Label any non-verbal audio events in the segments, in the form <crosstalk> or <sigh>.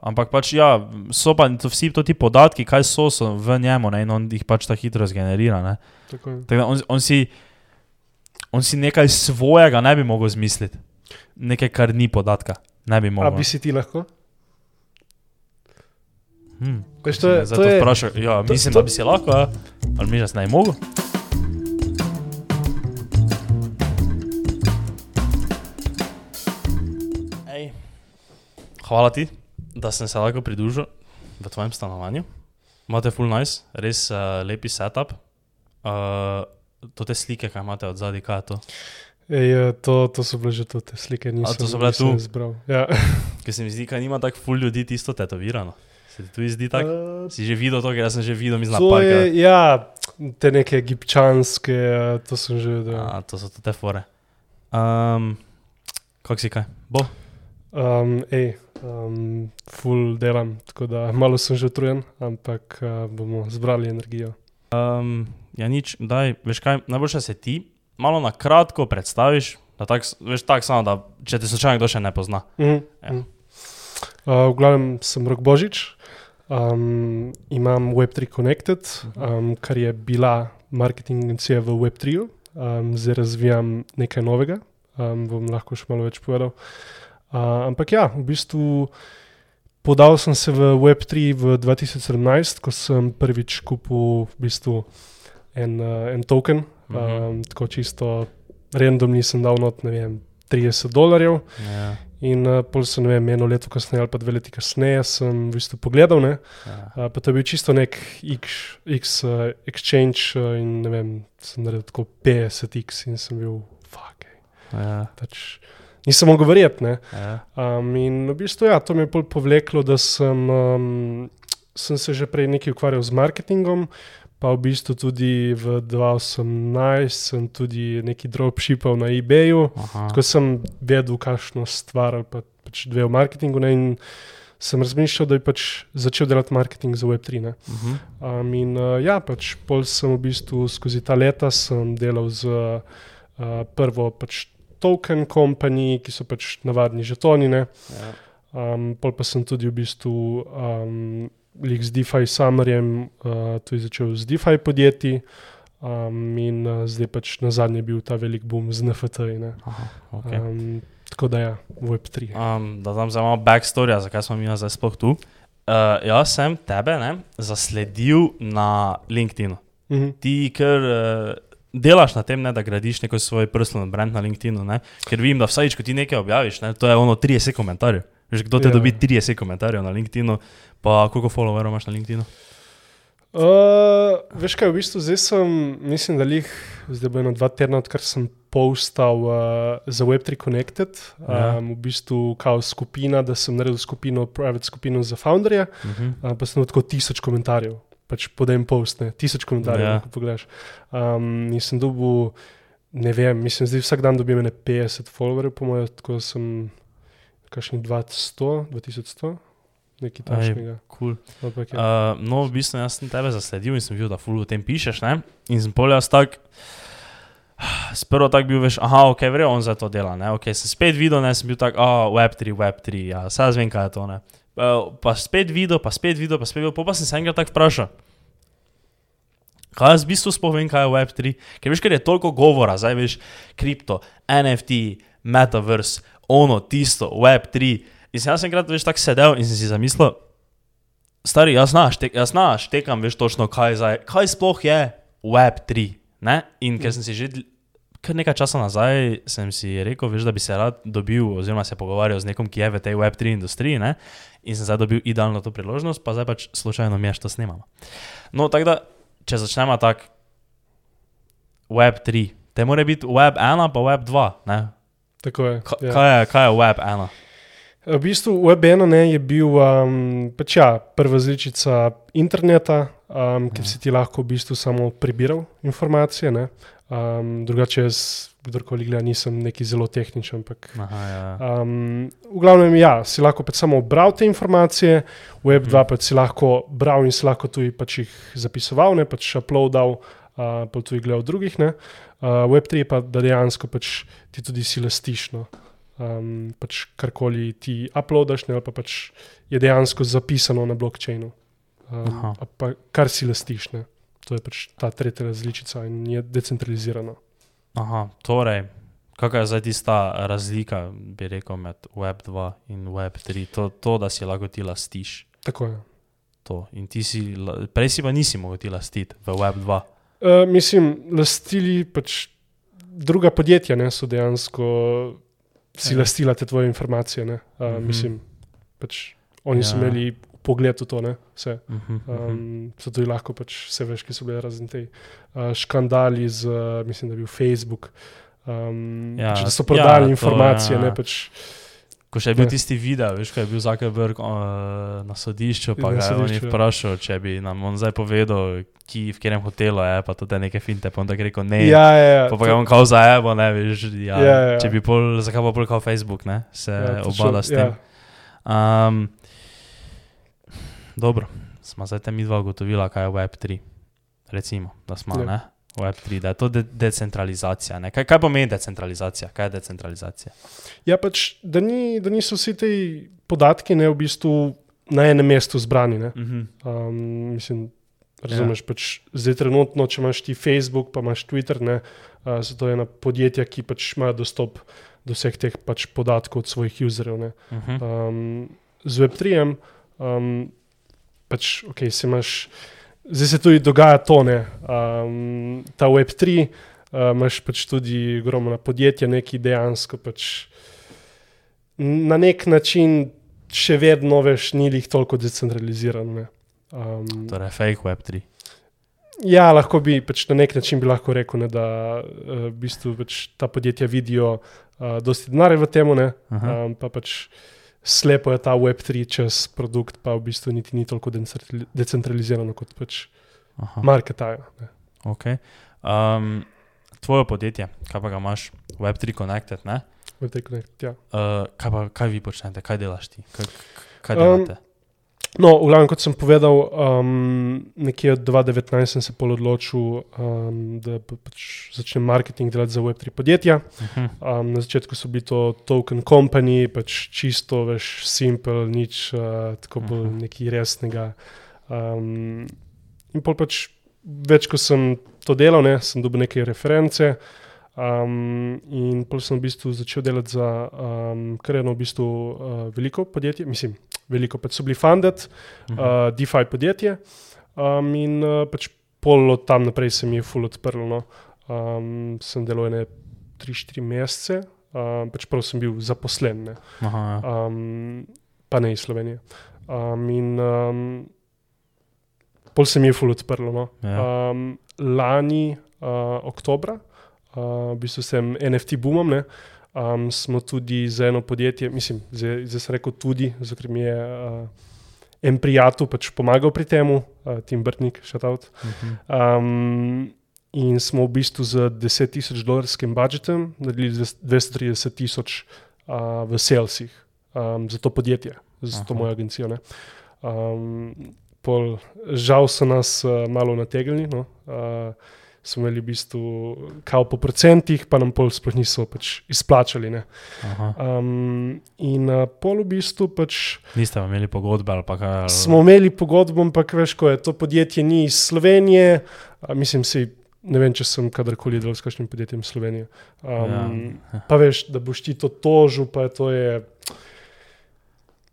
ampak pač ja, so pa to vsi to ti podatki, kaj so, so v njemu ne, in on jih pač tako hitro zgenerira. Ne. Tako. Tako on, on, si, on si nekaj svojega ne bi mogel zmisliti, nekaj, kar ni podatka. Ne bi A mogel. bi si ti lahko? Hmm. Veš, to je, Zdaj to je, vprašal, ja, to- mislim, to- da bi si lahko, ja. ali mi že ne mogo. Ej. Hvala ti, da sem se lahko pridružil v tvojem stanovanju. Imate full nice, res uh, lepi setup. Uh, to te slike, kaj imate od zadaj, kaj je to? Ej, eh, to, to so bile že te slike, nisem, to so bile nisem tu? Zbral. Ja. <laughs> Ker se mi zdi, da nima tako full ljudi tisto tetovirano. Se ti tudi zdi tako? Eh, Si že videl to, jaz sem že videl, mislim, na To parku. je, ja, te neke egipčanske, to sem že videl. A, to so te fore. Um, kako si kaj? Bo? Um, ej, um, full delam, tako da malo sem že utrujen, ampak uh, bomo zbrali energijo. Um, ja, nič, daj, veš kaj, najboljše se ti malo na kratko predstaviš, da tak, veš tako samo, da če te slučajno kdo še ne pozna. Mhm. Ja. mhm. Uh, v glavnem sem Rok Božič, um, imam Web3 Connected, um, kar je bila marketing agencija v Web3, um, zdaj razvijam nekaj novega, um, bom lahko še malo več povedal. Uh, ampak ja, v bistvu podal sem se v Web3 v 2017, ko sem prvič kupil v bistvu en, uh, en token, Mhm. um, tako čisto random nisem dal not, ne vem, 30 dolarjev. Ja, In uh, pol sem, ne vem, eno leto kasneje ali pa dve leti kasneje sem v bistvu pogledal, ne, ja. uh, pa to je bil čisto nek X, X uh, exchange uh, in ne vem, sem naredil tako 50X in sem bil, fuck, ej, ja, pač nisem mogel verjeti, ne. Um, in v bistvu, ja, to me je pol povleklo, da sem, um, sem se že prej nekaj ukvarjal z marketingom, pa v bistvu tudi v 2018 sem tudi neki dropshipal na eBayu. Aha. Tako sem vedel, kakšno stvar ali pa, pač dve v marketingu. Ne, in sem razmišljal, da bi pač začel delati marketing za Web3. Ne. Mhm. Um, in uh, ja, pač pol sem v bistvu skozi ta leta delal z uh, prvo pač token company, ki so pač navadni žetoni. Ne. Ja. Um, pol pa sem tudi v bistvu um, lik z DeFi Summerjem, uh, tudi začel z DeFi podjetji. Um, in uh, zdaj pač na zadnje bil ta velik boom z NFT-ji. okay. Um, tako da ja, Web3. Um, da dam za malo backstory, zakaj smo mi zdaj sploh tu. Uh, jaz sem tebe ne, zasledil na LinkedIn. Mhm. Ti, ker uh, delaš na tem, ne, da gradiš neko svoj personal brand na LinkedInu, ne, ker vidim, da vsakič, ko ti nekaj objaviš, ne, to je ono 30 komentarjev. Veš, kdo te Ja. dobi 30 komentarjev na LinkedInu, pa koliko followerov imaš na LinkedInu? Uh, veš kaj, v bistvu zdaj sem, mislim, da jih zdaj bo eno dva tedna, odkar sem postal uh, za Web3 Connected, Ja. um, v bistvu kao skupina, da sem naredil skupino, private skupino za founderja, Uh -huh. uh, pa sem tako tisoč komentarjev, pač podem post, ne, tisoč komentarjev, Ja. ko pogledaš. Um, in sem dobil, ne vem, mislim, zdaj vsak dan dobim ne 50 followerjev, po mojem, tako sem kakšnih 200, 2100, nekaj Aj, takšnega. Cool. Ampak, ja. Uh, no, v bistvu jaz sem tebe zasledil in sem videl, da ful o tem pišeš. Ne? In sem pol jaz tak, sprvo tak bil, veš, aha, ok, vrejo on za to dela. Ne? Ok, sem spet videl, ne, sem bil tak, oh, Web3, Web3, ja, saj jaz vem, kaj je to. Ne? Pa, pa spet videl, pa spet videl, pa spet videl, pol pa sem se enkrat tak vprašal. Kaj jaz v bistvu sploh vem, kaj je Web3? Ker veš, ker je toliko govora, zdaj veš, kripto, NFT, metaverse, ono, tisto, Web3. In sem jaz enkrat veš tako sedel in sem si zamislil, stari, jaz znaš, te, jaz znaš, tekam, veš točno, kaj, zdaj, kaj sploh je Web3. Ne? In ker sem si že kar nekaj časa nazaj, sem si rekel, veš, da bi se rad dobil, oziroma se pogovarjal z nekom, ki je v tej Web3 industriji. Ne? In sem zdaj dobil idealno to priložnost, pa zdaj pač slučajno mi je, što snemamo. No, tako da, če začnemo tako, Web3, te mora biti Web 1 pa Web 2. Ne? Tako je. Ka, ja. kaj, je, kaj je Web 1? V bistvu Web1 ne, je bil um, pač ja, prva različica interneta, um, kjer si ti lahko v bistvu samo prebiral informacije. ne. Um, drugače, jaz, kdorkoli gleda, nisem neki zelo tehničen. Ampak, Aha, ja. um, v glavnem, ja, si lahko pač samo bral te informacije, Web2 Mhm. pač si lahko bral in si lahko tudi pač jih zapisoval, ne pač uploadal, uh, pa tudi gledal drugih. ne. Uh, Web3 pa dejansko pač ti tudi si lastiš. No. Um, pač karkoli ti uploadaš, ne, ali pa pač je dejansko zapisano na blockchainu. Um, pa kar si lastiš, ne. to je pač ta tretja različica in je decentralizirano. Aha, torej, kakšna je zdaj tista razlika, bi rekel, med Web 2 in Web 3? To, to da si lahko ti lastiš. Tako je. To. In ti si, prej si pa nisi mogel ti lastiti v Web 2. Uh, mislim, lastili pač druga podjetja ne, so dejansko si Ja. lastila te tvoje informacije. Ne. Uh, Mhm. mhm. Mislim, pač oni ja. so imeli pogled v to, ne, vse. Uh -huh, uh -huh. Um, zato je lahko pač vse veš, ki so bile razen te uh, škandali z, uh, mislim, da je bil Facebook. Um, Ja, pač, da so prodali to, ja, informacije, ja. ne pač. Ko še je bil Ja. tisti video, veš, ko je bil Zuckerberg uh, na sodišču, pa Na ga je sodišču, ja. vprašal, če bi nam on zdaj povedal, ki, v katerem hotelu je, pa tudi neke finte, pa on tako rekel ne. Ja, ja, ja, Pa pa ga je on kao zajebo, ne veš, ja, Ja, ja, ja. če bi pol, zakaj pa pol kao Facebook, ne, se ja, obada s tem. Ja. Um, dobro, smo zdaj mi dva ugotovila, kaj je Web3. Recimo, da smo Ja. ne. Web3, da je to de decentralizacija. Ne? Kaj, kaj pomeni decentralizacija? Kaj je decentralizacija? Ja, pač, da, ni, da niso vsi ti podatki ne, v bistvu na enem mestu zbrani. Ne. Mm -hmm. Um, mislim, razumeš, ja. pač zdaj trenutno, če imaš ti Facebook, pa imaš Twitter, ne, uh, so to ena podjetja, ki pač imajo dostop do vseh teh pač podatkov od svojih userjev. ne. Uh -huh. Um, z Web3, um, pač, okay, se imaš, zdaj se tudi dogaja to, ne, um, ta Web3, uh, imaš pač tudi ogromna podjetja, neki dejansko pač na nek način še vedno veš, ni jih toliko decentralizirano. ne. Um, Torej, fake Web3. Ja, lahko bi pač na nek način lahko rekel, ne, da uh, v bistvu pač ta podjetja vidijo uh, dosti denarja v tem, um, pa pač slepo je ta Web3 čez produkt, pa v bistvu niti ni toliko decentrali- decentralizirano kot pač marketajo. ne. Okay. Um, tvoje podjetje, kaj pa ga imaš, Web3 Connected, ne? Web3 Connect, ja. Uh, kaj, pa, kaj vi počnete, kaj delaš ti? Kaj, kaj Um, delate? No, v glavnem, kot sem povedal, um, nekje od 2019 sem se pol odločil, um, da pa pač začnem marketing delati za Web3 podjetja. Uh -huh. Um, na začetku so bili to token company, pač čisto, veš, simple, nič uh, tako bolj Mhm. nekaj resnega. Um, in pol pač več, ko sem to delal, ne, sem dobil neke reference. Um, in pol sem v bistvu začel delati za um, kar eno v bistvu uh, veliko podjetje, mislim, veliko pač so bili funded, Mhm. uh, DeFi podjetje. Um, in uh, pač pol od tam naprej se mi je full odprlo. No. Um, sem delal ene 3-4 mesece, um, pač prav sem bil zaposlen, ne. Aha, ja. um, pa ne iz Slovenije. Um, in um, pol se mi je full odprlo. No. Ja. Um, lani, uh, oktobra, uh, v bistvu sem NFT boomom. Ne. Um, smo tudi za eno podjetje, mislim, zdaj, zdaj sem rekel tudi, zato mi je uh, en prijatelj pač pomagal pri tem, uh, Tim Brtnik, šatout. Mhm. Um, in smo v bistvu z 10 tisoč dolarskim budžetom naredili 230 tisoč uh, v salesih um, za to podjetje, za to Aha. mojo agencijo. ne. Um, pol, žal so nas uh, malo nategnili. No, uh, Smo imeli v bistvu kao po procentih, pa nam pol sploh niso pač izplačali. Um, in uh, pol v bistvu pač Niste imeli pogodbe ali pa kaj? Ali... smo imeli pogodbo, ampak veš, ko je to podjetje ni iz Slovenije, a, mislim si. Ne vem, če sem kadarkoli delal s kakšnim podjetjem iz Slovenije. Um, Ja. pa veš, da boš ti to tožil, pa je to je.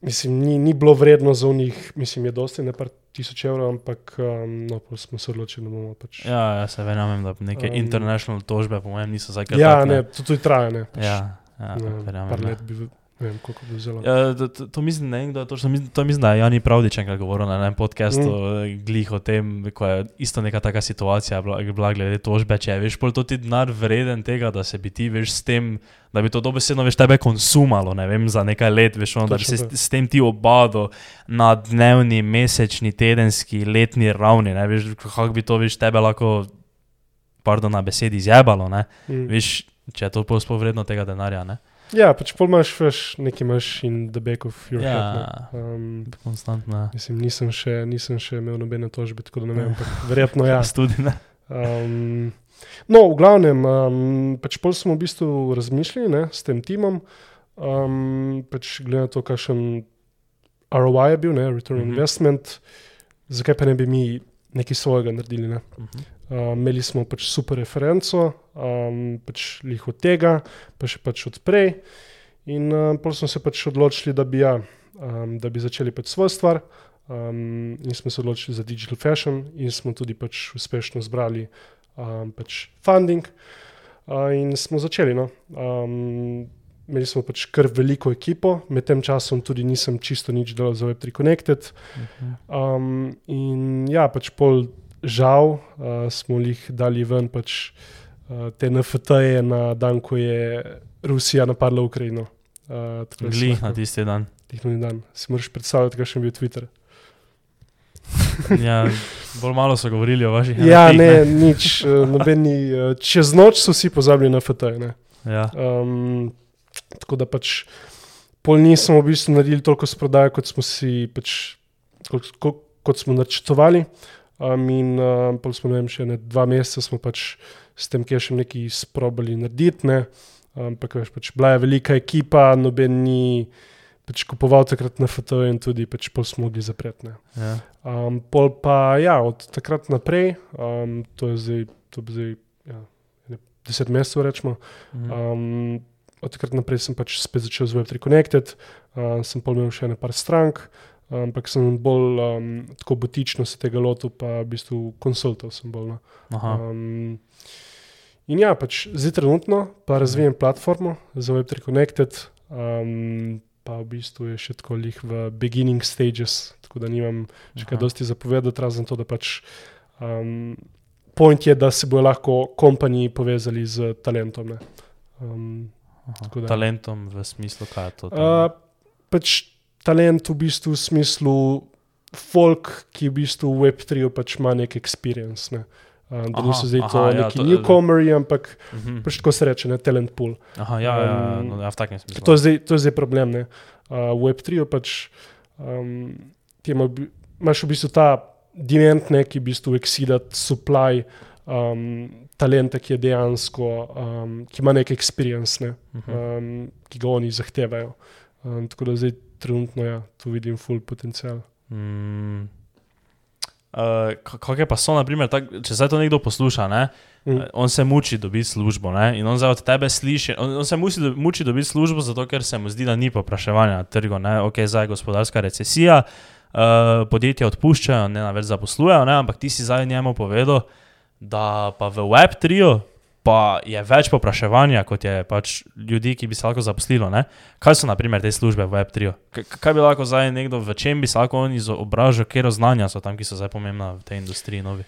Mislim, ni, ni bilo vredno za njih, mislim, je dosti, ne pa tisoč evrov, ampak um, no, smo se odločili, da bomo pač. Ja, ja, se verjamem, da neke Um, international tožbe, po mojem, niso zdaj kar ja tak, ne, to tudi traja, ne. Pač, Ja, ja ne, verjamem. par ja. let bi, ne vem, koliko bi vzelo. Ja, to, to, to mislim, ne vem, kdo je točno, to mislim, da je Jani Pravdič enkrat govoril na enem podkastu, mm. glih o tem, ko je isto neka taka situacija bila, bila glede tožbe, če je, veš, pol to ti denar vreden tega, da se bi ti, veš, s tem, da bi to dobesedno, veš, tebe konsumalo, ne vem, za nekaj let, veš, ono, da bi se s, s tem ti obado na dnevni, mesečni, tedenski, letni ravni, ne veš, kako bi to, veš, tebe lahko, pardon, na besedi izjebalo, ne, Mm. veš, če je to sploh vredno tega denarja, ne. Ja, pač pol imaš, veš, nekaj imaš in the back of your Ja. head. ne. Um, Konstantna. Mislim, nisem še, nisem še imel nobene tožbe, tako da ne vem, <laughs> ampak verjetno ja. Tudi ne. Um, no, v glavnem, um, pač pol smo v bistvu razmišljali ne, s tem timom, um, pač glede na to, kakšen ROI je bil, ne, return on Mhm. investment, zakaj pa ne bi mi nekaj svojega naredili. Ne? Mhm. Uh, imeli smo pač super referenco, um, pač lih od tega, pa še pač od prej. In uh, potem smo se pač odločili, da bi, ja, um, da bi začeli pač svojo stvar. Um, in smo se odločili za digital fashion, in smo tudi pač uspešno zbrali um, pač funding. Uh, in smo začeli. No. Um, imeli smo pač kar veliko ekipo, med tem časom tudi nisem čisto nič delal za Web3 Connected. Mhm. Um, in ja, pač pol žal uh, smo jih dali ven, pač uh, te NFT-je na dan, ko je Rusija napadla Ukrajino. Uh, Glih na tisti dan. Tihnuli dan. Si moraš predstavljati, kakšen je bil Twitter. Ja, bolj malo so govorili o vaših Ja, NFT-jih, ne, nič, uh, nobeni. Uh, čez noč so vsi pozabili na FT. Ja. Um, tako da pač pol nismo v bistvu naredili toliko s prodajo, kot smo si pač, kot, kot, kot smo načrtovali. Um, in um, pol smo, ne vem, še ne dva meseca smo pač s tem, ki je še nekaj sprobali narediti. Ne. Ampak veš, pač bila je velika ekipa, noben ni pač kupoval takrat na FT in tudi pač pol smo mogli zapreti. Ja. Um, pol pa ja, od takrat naprej, um, to je zdaj, to bo zdaj ja, ene deset mesecev, rečemo. Mhm. Um, od takrat naprej sem pač spet začel z Web3 Connected, uh, sem pa imel še nekaj strank, ampak sem bolj um, tako botično se tega lotil, pa v bistvu konsultov sem bolj. No. Um, in ja, pač zdaj trenutno pa razvijam platformo za Web3 Connected. Um, Pa v bistvu je še tako lih v beginning stages, tako da nimam še kaj dosti zapovedati, razen to, da pač um, point je, da se bodo lahko kompaniji povezali z talentom. ne. Um, Talentom v smislu, kaj je to? uh, pač talent v bistvu v smislu folk, ki v bistvu v Web3 pač ima nek experience. Ne. Uh, da Aha, niso zdaj to aha, ja, neki to- newcomeri, ampak Mhm. pač tako se reče, ne talent pool. Aha, ja, ja, um, no, ja, v takem smislu. To je zdaj, to je zdaj problem. Ne. Uh, v Web3 pač um, ima, imaš v bistvu ta demand, ne, ki v bistvu exceeda supply um, talenta, ki je dejansko, um, ki ima nek experience, ne, Mhm. um, ki ga oni zahtevajo. Um, tako da zdaj trenutno ja, tu vidim full potencial. Mm. Uh, Kako je pa so, naprimer, tak, če zdaj to nekdo posluša, ne? Mm. eh, on se muči dobiti službo ne? in on zdaj od tebe sliši. On, on se muči, do, muči dobiti službo, zato ker se mu zdi, da ni popraševanja na trgu. ne. Ok, zdaj je gospodarska recesija, uh, podjetja odpuščajo, ne več zaposlujejo, ne? ampak ti si zdaj njemu povedal, da pa v Web3 pa je več popraševanja, kot je pač ljudi, ki bi se lahko zaposlilo. Ne? Kaj so naprimer te službe v Web3? K kaj bi lahko zdaj nekdo, v čem bi se lahko on izobražal, kje znanja so tam, ki so zdaj pomembna v tej industriji novi?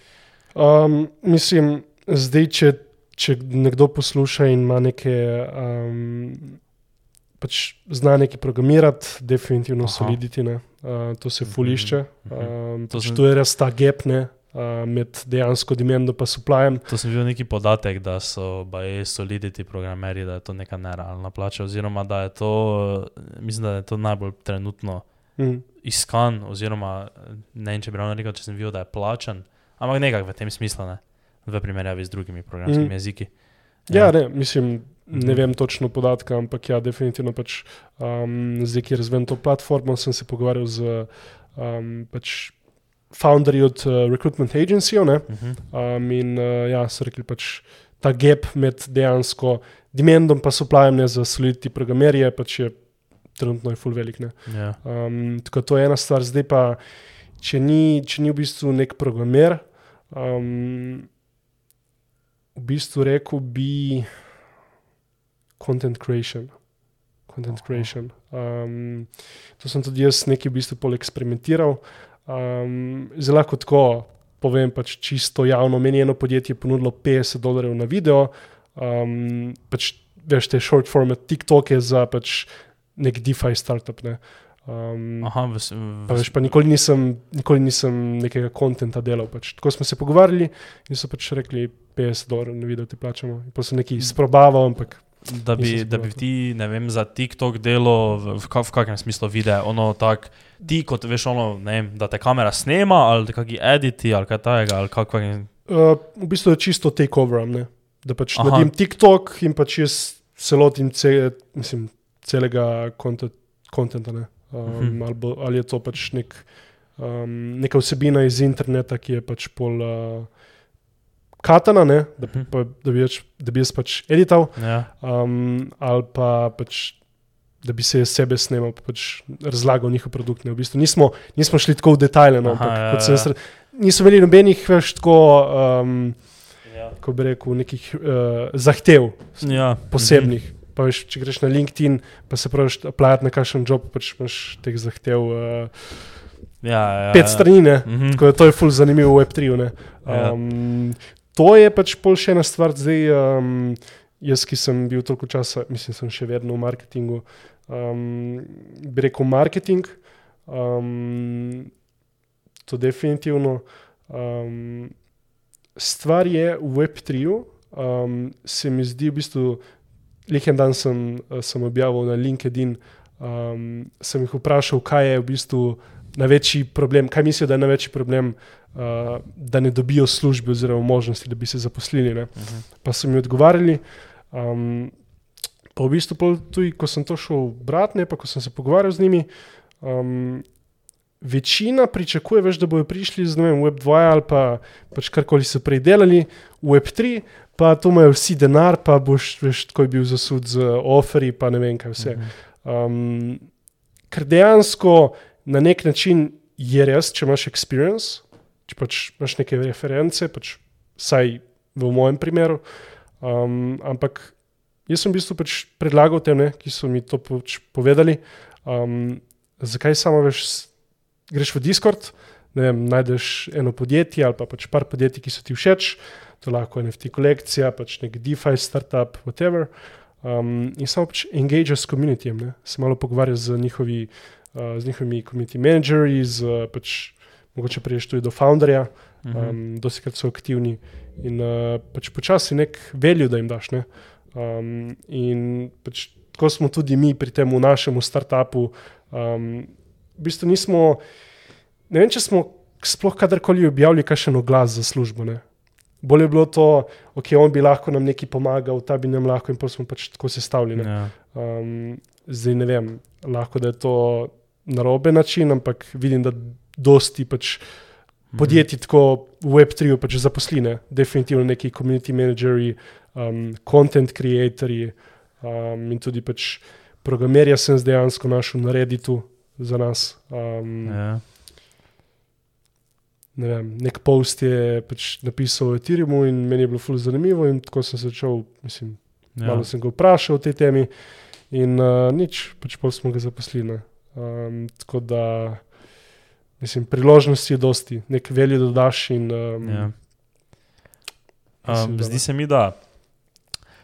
Um, mislim, zdaj, če, če nekdo posluša in ima neke, um, pač zna nekaj programirati, definitivno Aha. soliditi, ne. uh, to se Mhm, fulišče. mhm. Um, To pač to je res ta gap ne, uh, med dejansko demandom in supplyjem. To sem videl neki podatek, da so baje solidity programerji, da je to neka nerealna plača, oziroma da je to, eh, mislim, da je to najbolj trenutno Mm. iskan, oziroma eh, ne vem, če bi ravno rekel, če sem videl, da je plačan, ampak nekako v tem smislu, ne, v primerjavi z drugimi programskimi Mhm. jeziki. Ja, ne, mislim, ne Mhm. vem točno podatka, ampak ja, definitivno pač um, zdaj, ki razvijam to platformo, sem se pogovarjal z um, pač founderji od uh, Recruitment Agency. Ne? Mhm. Um, in uh, ja, so rekli, pač ta gap med dejansko demandom in supplyjem ne, za soliditi programerje, pač je trenutno je full velik. Ne? Ja. Um, tako to je ena stvar, zdaj pa, če ni, če ni v bistvu nek programer, um, v bistvu rekel bi content creation. Content creation. Um, to sem tudi jaz nekaj v bistvu pol eksperimentiral. Um, zelo lahko tako povem, pač čisto javno. Meni je eno podjetje ponudilo 50 dolarjev na video, um, pač veš, te short format TikTok je za pač nek DeFi startup. Ne. Um, Aha, v, v, Pa, veš, pa nikoli, nisem, nikoli nisem nekega konta delal. Pač. Tako smo se pogovarjali in so pač rekli, 50 dolarjev na video ti plačamo. In pa sem nekaj sprobaval, ampak da, bi, da bi ti, ne vem, za TikTok delo, v, v, v kakšnem smislu videa, ono tak, ti kot veš, ono, ne vem, da te kamera snema ali kakšni editi ali kaj takega, ali kako je. uh, v bistvu je čisto takeoverom. Ne? Da pač Aha. Naredim TikTok in pač jaz se lotim ce, mislim, celega kontenta. Um, Mhm. mhm. ali, bo, ali je to pač nek, um, neka vsebina iz interneta, ki je pač pol uh, katana, ne? da, Mhm. pa, da, bi jaz, da bi jaz pač edital, Ja. um, ali pa pač. Da bi se sebe snimal, pa pač razlagal njihov produkt. Ne. V bistvu nismo, nismo šli tako v detajle, no, Aha, ampak ja, ja. re- niso imeli nobenih več tako, um, Ja. kako bi rekel, nekih uh, zahtev Ja. posebnih. -hmm. Pa veš, če greš na LinkedIn, pa se praviš, aplajati na kakšen job, pač imaš teh zahtev uh, Ja, ja, pet ja. strani, ne. Mhm. Tako da to je ful zanimivo v Web3. ne. Ja. To je pač pol še ena stvar, zdaj um, jaz, ki sem bil toliko časa, mislim, sem še vedno v marketingu. Um, bi rekel marketing, um, to definitivno. Um, stvar je v Web3, um, se mi zdi v bistvu, lehen dan sem, eh, sem objavil na LinkedIn, um, sem jih vprašal, kaj je v bistvu največji problem, kaj mislijo, da je največji problem, uh, da ne dobijo službe oziroma možnosti, da bi se zaposlili. Ne. Mhm. Pa so mi odgovarjali. Um, pa v bistvu, tudi, ko sem to šel brati, pa ko sem se pogovarjal z njimi, um, večina pričakuje, veš, da bodo prišli z vem, Web2 ali pa pač karkoli so prej delali, Web3, pa tu imajo vsi denar, pa boš, veš, tako je bil zasud z oferi, pa ne vem kaj vse. Mhm. Um, ker dejansko na nek način je res, če imaš experience, če pač imaš neke reference, pač vsaj v mojem primeru. Um, ampak jaz sem v bistvu pač predlagal tem, ne, ki so mi to pač povedali, um, zakaj samo veš, greš v Discord, vem, najdeš eno podjetje ali pa pač par podjetij, ki so ti všeč, to je lahko NFT kolekcija, pač nek DeFi startup, whatever. Um, in samo pač engage s komunitijem, se malo pogovarjaš z, njihovi, uh, z njihovimi community managerji, z uh, pač mogoče priješ tudi do founderja, Mhm. um, dosti krat so aktivni in uh, pač počasi nek veljo, da jim daš. Ne? Um, in pač tako smo tudi mi pri tem v našem startupu. Um, v bistvu nismo, ne vem, če smo sploh kadarkoli objavili kakšen oglas za službo. Ne? Bolje je bilo to, ok, on bi lahko nam nekaj pomagal, ta bi nam lahko in pa smo pač tako sestavljeni. Ja. Um, zdaj ne vem, lahko da je to narobe način, ampak vidim, da dosti pač podjetij tako v Web3 pač zaposline, definitivno neki community manageri, um, content creatorji um, in tudi pač programerja sem dejansko našel na Redditu za nas. Um, Ja. ne vem, nek post je pač napisal o Ethereumu in meni je bilo fully zanimivo in tako sem začel, mislim, Ja. Malo sem ga vprašal o tej temi, in uh, nič, pač pol smo ga zaposlili. Um, tako da, mislim, priložnosti je dosti, nek veljo dodaš. In, um, Ja. Um, da zdi se mi, da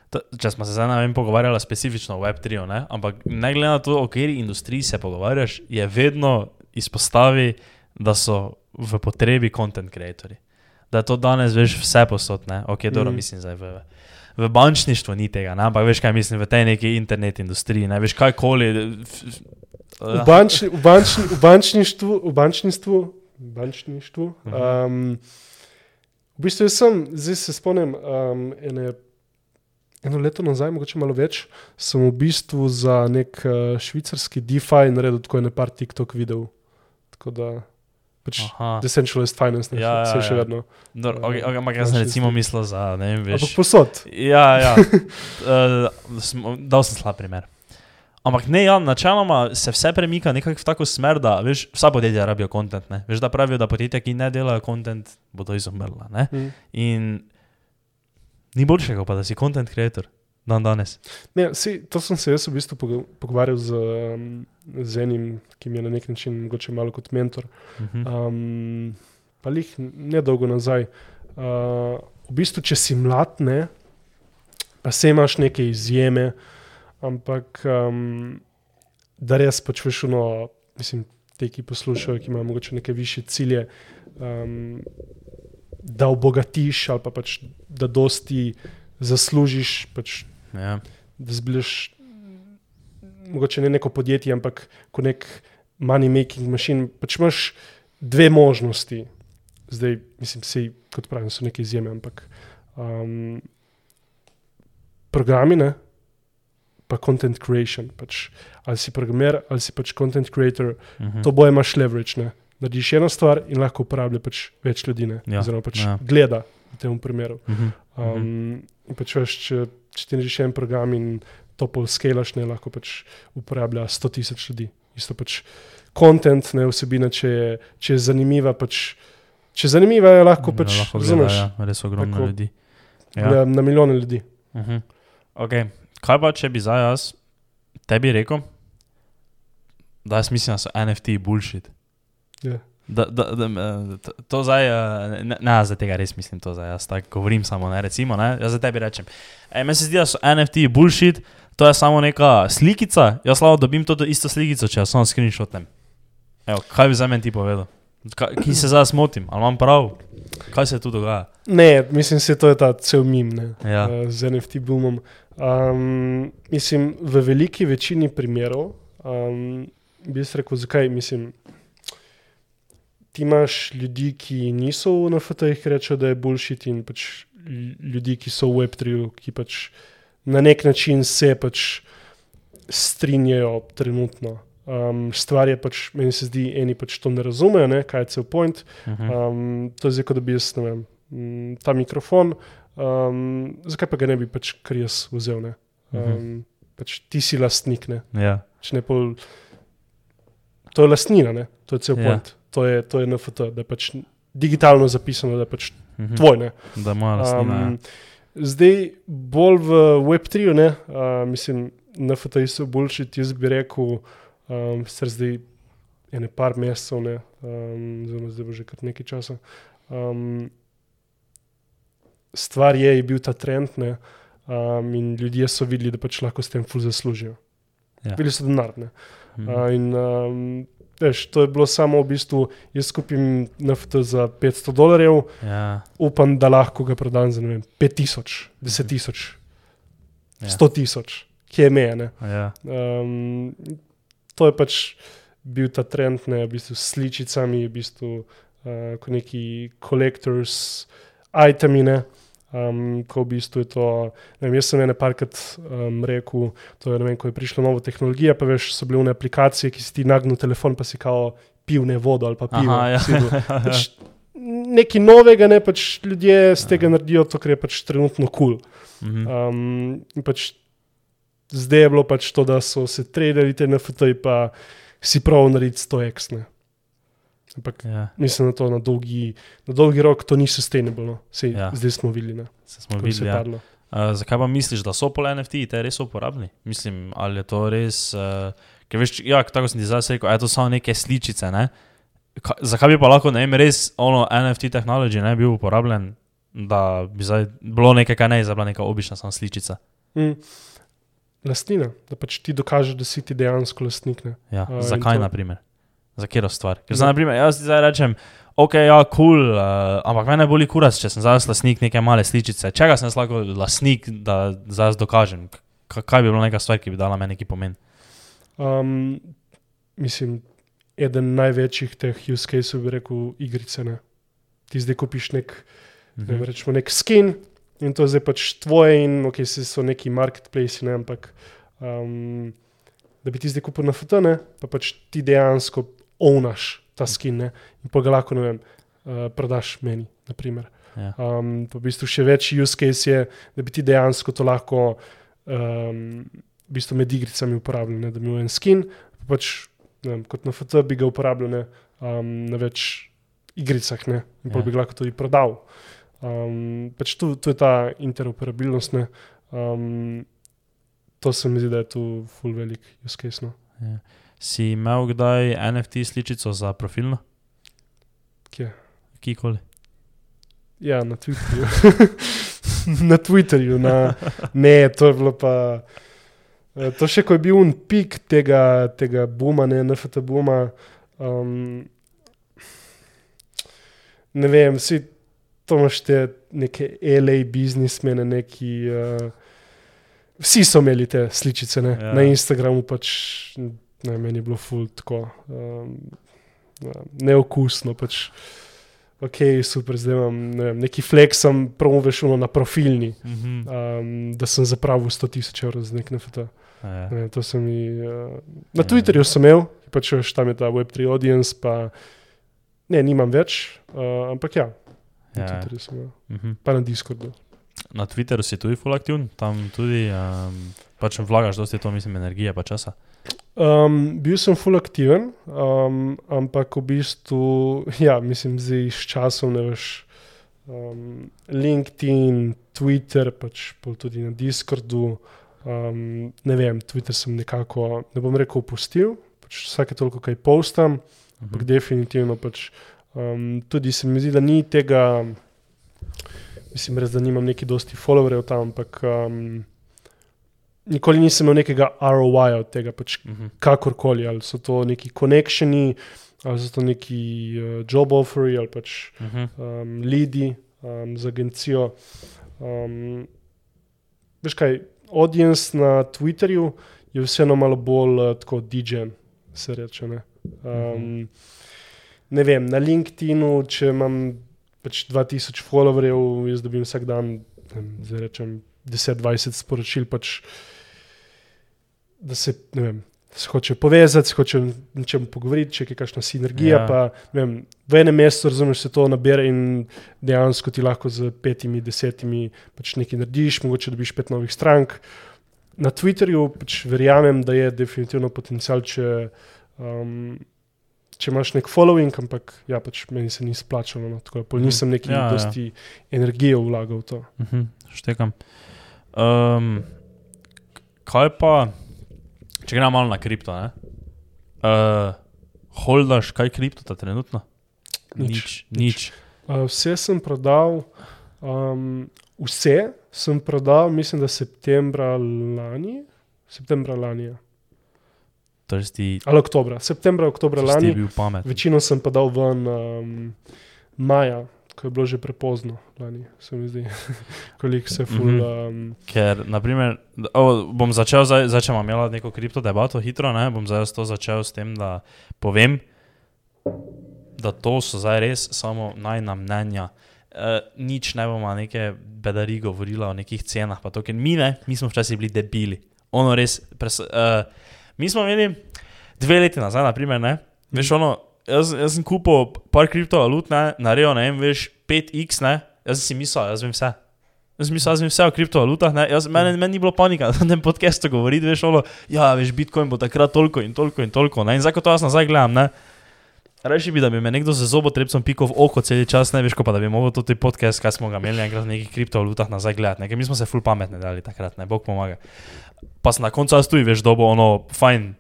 t- če smo se zdaj ne vem, pogovarjali specifično o Web3, ne? ampak ne glede na to, o kateri industriji se pogovarjaš, je vedno izpostavi, da so v potrebi content creatorji. Da je to danes, veš, vse posod, ne, ok, dobro, Mhm. mislim, zdaj v. V bančništvu ni tega, ne? ampak veš, kaj mislim, v tej neki internet industriji, ne veš, kajkoli. F- v, bančni, v, bančni, v bančništvu, v bančništvu, bančništvu Mhm. um, v bistvu sem, zdaj se spomnim, um, ene, eno leto nazaj, mogoče malo več, sem v bistvu za nek uh, švicarski DeFi naredil tako ene par TikTok videov. Tako da, pač. Aha, Decentralized finance, ne, Ja, ja, se še ja. vedno. dobro, okay, okay, ampak jaz sem recimo mislil za, ne vem, veš. Ampak posod. Ja, ja. <laughs> uh, dal sem slab primer. Ampak ne, ja, načeloma se vse premika nekako v tako smer, da veš, vsa podjetja rabijo kontent. Veš, da pravijo, da podjetja, ki ne delajo kontent, bodo izumrla. Ne? Mm. In ni boljšega, pa da si content creator dan danes. Ne, si, to sem se jaz v bistvu pogo- pogovarjal z, z enim, ki mi je na nek način mogoče malo kot mentor. Uh -huh. Um, pa jih ne dolgo nazaj. Uh, v bistvu, če si mlad, ne, pa se imaš neke izjeme, ampak um, da res pač veš, no, mislim, te, ki poslušajo, ki imajo mogoče neke više cilje, um, da obogatiš ali pa pač, da dosti zaslužiš. Pač, ja. da zbliš, mogoče ne neko podjetje, ampak kot nek money making machine. Pač imaš dve možnosti. Zdaj, mislim, vsi, kot pravim, so neke izjeme, ampak um, programi, ne, pa content creation. Pač, ali si programer, ali si pač content creator, Mhm. to boje imaš leverage. Ne? Narediš eno stvar in lahko uporablja pač več ljudi, ne? Ja, oziroma pač ja. gleda v tem primeru. Mhm. Um, in pač veš, če, če ti narediš en program in to pol skalaš, ne lahko pač uporablja 100 tisoč ljudi. Isto pač content, ne vsebina, če je, če je zanimiva, pač. Če je zanimiva, je lahko pač lahko gleda, ja, res ogromno Tako. ljudi. ja. Ja. na, na milijone ljudi. Uh -huh. okay. Kaj pa, če bi zdaj jaz tebi rekel, da jaz mislim, da so NFT bullshit. Ja. Da, da, da, eh, to- to zdaj, eh, ne, ne, za tega res mislim, to zdaj jaz tako govorim samo, ne, recimo, ne, jaz za tebi rečem. E, meni se zdi, da so NFT bullshit, to je samo neka slikica, jaz lahko dobim to isto slikico, če jaz samo screenshotem. Evo, kaj bi za meni ti povedal? Ki se zdaj smotim, ali imam prav? Kaj se tu dogaja? Ne, mislim, da to je ta cel mim ne, Ja. uh, z NFT boomom. Um, mislim, v veliki večini primerov um, bi jaz rekel, zakaj. Mislim, ti imaš ljudi, ki niso v NFT-jih, ki rečejo, da je bullshit, in pač lj- ljudi, ki so v Web3, ki pač na nek način se pač strinjajo trenutno. Um, stvar je pač, meni se zdi, eni pač to ne razumejo, ne, kaj je cel point. Uh -huh. Um, to je zdaj, kot da bi jaz, ne vem, mm, ta mikrofon, um, zakaj pa ga ne bi pač kar jaz vzel? Ne? Um, pač ti si lastnik, ne? Ja. Če ne pol, to je lastnina, ne? to je cel Ja. point, to je, to je NFT, da je pač digitalno zapisano, da je pač Mhm. tvoj. Ne? Da moja lastnina. Um, zdaj, bolj v Web3, ne, uh, mislim, NFT so boljši, jaz bi rekel, um, sicer zdaj ene par mesecev, ne, um, zelo zdaj bo že kar nekaj časa. Um, stvar je, je bil ta trend, ne, um, in ljudje so videli, da pač lahko s tem ful zaslužijo. Ja. Bili so denar. Ne. Mhm. Uh, in um, veš, to je bilo samo v bistvu, jaz kupim NFT za 500 dolarjev Ja. upam, da lahko ga prodam za vem, 5000, 10.000, Ja. 100.000, ki je meje. Ja. Um, to je pač bil ta trend, ne, v bistvu s sličicami, v bistvu uh, kot neki collectors, itemi. Ne. Um, ko v bistvu je to, ne vem, jaz sem ene parkrat um, rekel, to je, ne vem, ko je prišla nova tehnologija, pa veš, so bile one aplikacije, ki si ti nagnil telefon, pa si kao pil ne vodo ali pa pivo. Aha, ja. si bil- <laughs> pač nekaj novega, ne pač ljudje z tega naredijo to, kar je pač trenutno kul. Cool. Mhm. Um, pač zdaj je bilo pač to, da so se tradili te NFT, pa si prav narediti 100 x. Ne. Ampak Ja, mislim, da to na dolgi, na dolgi rok to ni sustainable. No. Sej, Ja. ja. Zdaj smo videli, se smo se videli. je Ja. padlo. Uh, zakaj pa misliš, da so pol NFT te res uporabni? Mislim, ali je to res. Uh, ker veš, ja, tako sem ti zdaj rekel, je to samo neke sličice. Ne? Ka, zakaj bi pa lahko, ne vem, res ono NFT tehnologij ne bil uporabljen, da bi zdaj bilo nekaj, kar ne je bila neka obična samo sličica. Mm. Lastnina, da pač ti dokažeš, da si ti dejansko lastnik. Ne. Ja, in zakaj, na primer? Za katero stvar? Ker Ja. zdaj, na primer, jaz ti zdaj rečem, ok, ja, kul, cool, uh, ampak mene boli kurac, če sem zdaj lastnik neke male sličice. Čega sem jaz lahko lastnik, da zdaj dokažem? K kaj bi bilo neka stvar, ki bi dala meni neki pomen? Um, mislim, eden največjih teh use cases bi rekel igrice. Ne. Ti zdaj kupiš nek ne vem, Mhm. rečemo, nek skin in to je zdaj pač tvoje, in ok, si so neki marketplace, ne, ampak um, da bi ti zdaj kupil na FTN, pa pač ti dejansko ovnaš ta skin ne, in pa ga lahko, ne vem, uh, prodaš meni, naprimer. Ja. Um, pa v bistvu še večji use case je, da bi ti dejansko to lahko um, v bistvu med igricami uporabljal, ne, da bi imel en skin, pa pač ne vem, kot na FT bi ga uporabljal ne, um, na več igricah ne, in Ja. ja. bi ga lahko tudi prodal. Um, pač tu, tu je ta interoperabilnost. Ne, um, to se mi zdi, da je tu full velik use case. No. Ja. Si imel kdaj NFT sličico za profilno? Kje? Kikoli. Ja, na Twitterju. <laughs> na Twitterju, na, ne, to je bilo pa. eh, To še ko je bil un pik tega, tega buma, ne NFT buma. Um, ne vem, vsi to imaš te neke LA biznismene, neki. Uh, vsi so imeli te sličice ne, Ja. na Instagramu, pač ne, meni je bilo ful tako um, neokusno. Pač, ok, super, zdaj imam ne vem, neki flex, promoveš uno na profilni, Mhm. um, da sem zapravil 100 tisoč evrov za nek NFT. Ja. Ne, to se mi, uh, na Twitterju sem imel, pač veš, tam je ta Web3 audience, pa ne, nimam več, uh, ampak ja, na Ja. Twitterju sem imel, Mhm. pa na Discordu. Na Twitteru si tudi full aktivn, tam tudi um, pač vlagaš dosti to, mislim, energije pa časa. Um, bil sem full aktiven, um, ampak v bistvu, <laughs> ja, mislim, zdaj s časom ne veš. Um, LinkedIn, Twitter, pač tudi na Discordu. Um, ne vem, Twitter sem nekako, ne bom rekel, opustil, pač vsake toliko kaj postam, ampak Mhm. definitivno pač. Um, tudi se mi zdi, da ni tega, mislim, res, da nimam neki dosti followerjev tam, ampak um, nikoli nisem imel nekega ROI-ja od tega, pač Mhm. kakorkoli, ali so to neki connectioni, ali so to neki uh, job offeri, ali pač Mhm. um, lidi um, z agencijo. Um, veš kaj, audience na Twitterju je vseeno malo bolj uh, tako DJ, se reče. Ne? Um, ne vem, na LinkedInu, če imam pač 2000 followerjev, jaz dobim vsak dan, vem, zdaj rečem 10-20 sporočil, pač, da se, ne vem, se hoče povezati, se hoče nečem pogovoriti, če je kakšna sinergija. Ja. Pa, vem, v enem mestu, razumeš, se to nabere in dejansko ti lahko z petimi, desetimi pač nekaj narediš, mogoče dobiš pet novih strank. Na Twitterju pač verjamem, da je definitivno potencial, če, um, če imaš nek following, ampak ja, pač meni se ni splačalo. No, tako pol Mhm. nisem neki Ja, ja, ja. dosti energije vlagal v to. Mhm, štekam. Um, kaj pa, če gremo malo na kripto? ne? Uh, holdaš kaj kriptota trenutno? Nič, Nič. nič. Uh, vse sem prodal, um, vse sem prodal, mislim, da septembra lani. Septembra lani. Ja. Si, Ali oktobra, septembra, oktobra lani. bil pamet. Večino sem pa dal ven um, maja, ko je bilo že prepozno, lani, se mi zdi, <laughs> koliko se ful. Mhm. Um, Ker, naprimer, da- o, bom začel, zdaj, zdaj če imam imela neko kripto debato hitro, ne, bom zdaj to začel s tem, da povem, da to so zdaj res samo najna mnenja. E, nič ne bomo neke bedari govorila o nekih cenah, pa to, ker mi ne, mi smo včasih bili debili. Ono res, pres, e, mi smo imeli dve leti nazaj, naprimer, ne, veš, ono, jaz, jaz sem kupil par kriptovalut, ne, naredil, ne vem, veš, 5x, ne, jaz sem si mislil, jaz vem vse. Jaz mislim, jaz vem vse o kriptovalutah, ne, jaz, meni, meni ni bilo panika, da <laughs> na tem podkastu govoriti, veš, ono, ja, veš, Bitcoin bo takrat toliko in toliko in toliko, ne, in ko to jaz nazaj gledam, ne, Reši bi, da bi me nekdo z zobotrebcem pikal v oko cel čas, ne veš, pa da bi mogel to ti podcast, kaj smo ga imeli enkrat v nekih kriptovalutah nazaj gledati, ne, ker mi smo se ful pametne dali takrat, ne, Bog pomaga. Pa na koncu jaz tudi, veš, dobo ono fajn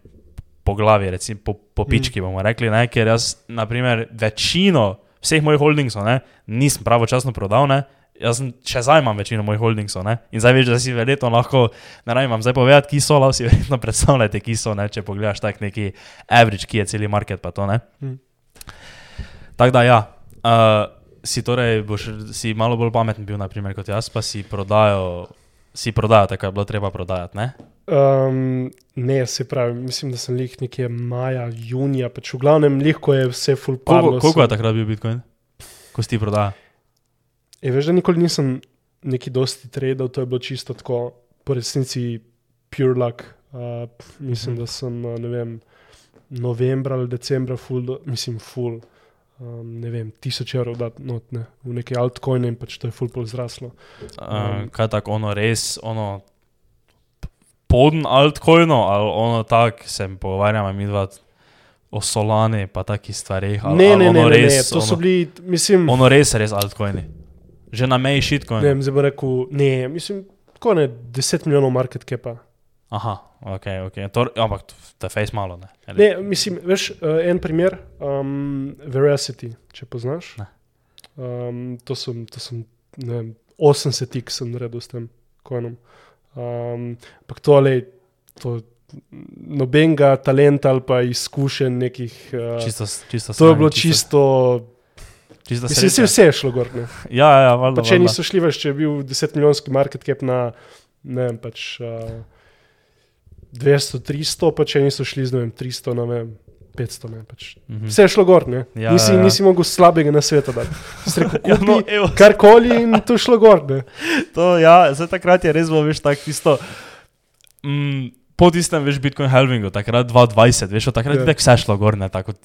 po glavi, recimo po, po pički bomo rekli, ne, ker jaz, naprimer, večino vseh mojih holdingsov, ne, nisem pravočasno prodal, ne, jaz še zdaj imam večino mojih holdingsov, ne, in zdaj veš, da si verjetno lahko, ne vem, vam zdaj povedati, ki so, lahko si verjetno <laughs> predstavljate, ki so, ne, če pogledaš tak neki average, ki je celi market, pa to, ne. Mm. Tako da, ja, uh, si torej boš, si malo bolj pameten bil, naprimer, kot jaz, pa si prodajal, si prodajal, tako je bilo treba prodajati, ne? um, ne, se pravi, mislim, da sem lih nekje maja, junija, pač v glavnem lihko je vse full Koliko, padlo. koliko je takrat bil Bitcoin, ko si ti prodajal? Je, veš, da nikoli nisem neki dosti tradal, to je bilo čisto tako, po resnici pure luck. Uh, mislim, da sem, uh, ne vem, novembra ali decembra, full, do- mislim, full. Um, ne vem, tisoč evrov dati not, ne, v neke altcoine in pač to je full pol zraslo. Uh, kaj tako, ono res, ono podn altcoino, ali ono tak, sem pogovarjal, mi dva o solani, pa takih stvareh. ali- Ne, ali ne, ne, ono ne, ne, res, to so ono- bili, mislim, Ono res, res altcoini. Že na meji ne shitcoin. vem, zdaj bo rekel, ne, mislim, tako ne, 10 milijonov market capa. Aha, ok, ok. To, ampak to je face malo, ne? Ali- Ne, mislim, veš, uh, en primer, um, Veracity, če poznaš. Ne. Um, to sem, to sem ne vem, 80 sem naredil s tem konom. Um, ampak to ali to nobenega talenta ali pa izkušenj nekih. Uh, Čisto, čisto to je bilo čisto, čisto mislim, sreča. vse, je šlo gor. Ne. Ja, ja, ja valjda. Pa če valjda. niso šli več, če je bil 10 milijonski market cap na ne vem, pač, uh, 200, 300, pa če niso šli z vem, 300 na ne vem, 500. Ne, pač. Mhm. Vse je šlo gor, ne. Ja, nisi, ja, ja. nisi mogel slabega na svetu dati. Rekel, <laughs> Ja, no, evo, karkoli in to je šlo gor. Ne. <laughs> to, ja, zdaj takrat je res bilo, veš, tako tisto. Mm, po tistem, veš, Bitcoin halvingu, takrat 2020, veš, takrat Ja. je tako vse šlo gor, ne, tako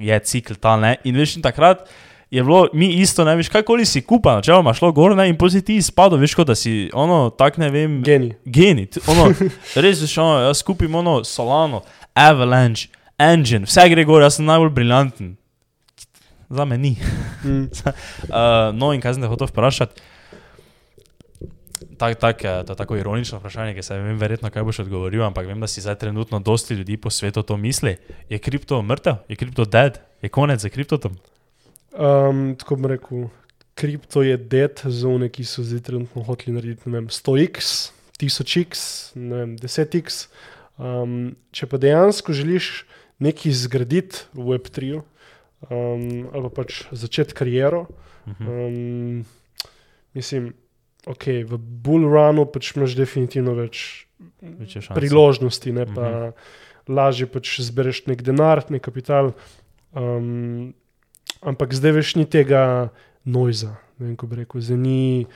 je cikl ta, ne, in veš, in takrat je bilo mi isto, ne, veš, kakoli si kupa, načeloma šlo gor, ne, in potem si ti izpadel, veš, kot da si, ono, tak ne vem, Geni. geni, ono, <laughs> res veš, ono, jaz kupim ono Solano, Avalanche, Engine, vse gre gor, jaz sem najbolj briljanten. Za me ni. Mm. <laughs> Uh, no, in kaj sem te hotel vprašati? Tak, tak, eh, to je tako ironično vprašanje, ki se ne vem, verjetno kaj boš odgovoril, ampak vem, da si zdaj trenutno dosti ljudi po svetu to misli. Je kripto mrtev, je kripto dead, je konec za kriptotom? Um, tako bom rekel, kripto je dead za one, ki so zdaj trenutno hoteli narediti vem, 100x, 1000x, ne vem, 10x. Um, če pa dejansko želiš nekaj zgraditi v Web3, um, ali pa pač začeti kariero, um, mislim, ok, v bull runu pač imaš definitivno več šanse. priložnosti, ne pa Mhm. lažje pač zbereš nek denar, nek kapital. Um, ampak zdaj veš ni tega noiza, ne vem, ko bi rekel. Zdaj ni,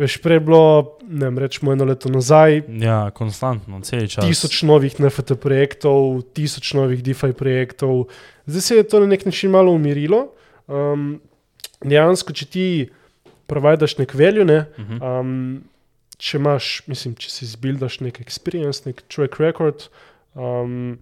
veš, prej je bilo, ne vem, rečemo eno leto nazaj. Ja, konstantno, cel čas. Tisoč novih NFT projektov, tisoč novih DeFi projektov, zdaj se je to na nek način malo umirilo. Um, dejansko, če ti provajdaš nek value, ne, Mhm. Um, če imaš, mislim, če si zbildaš nek experience, nek track record, um,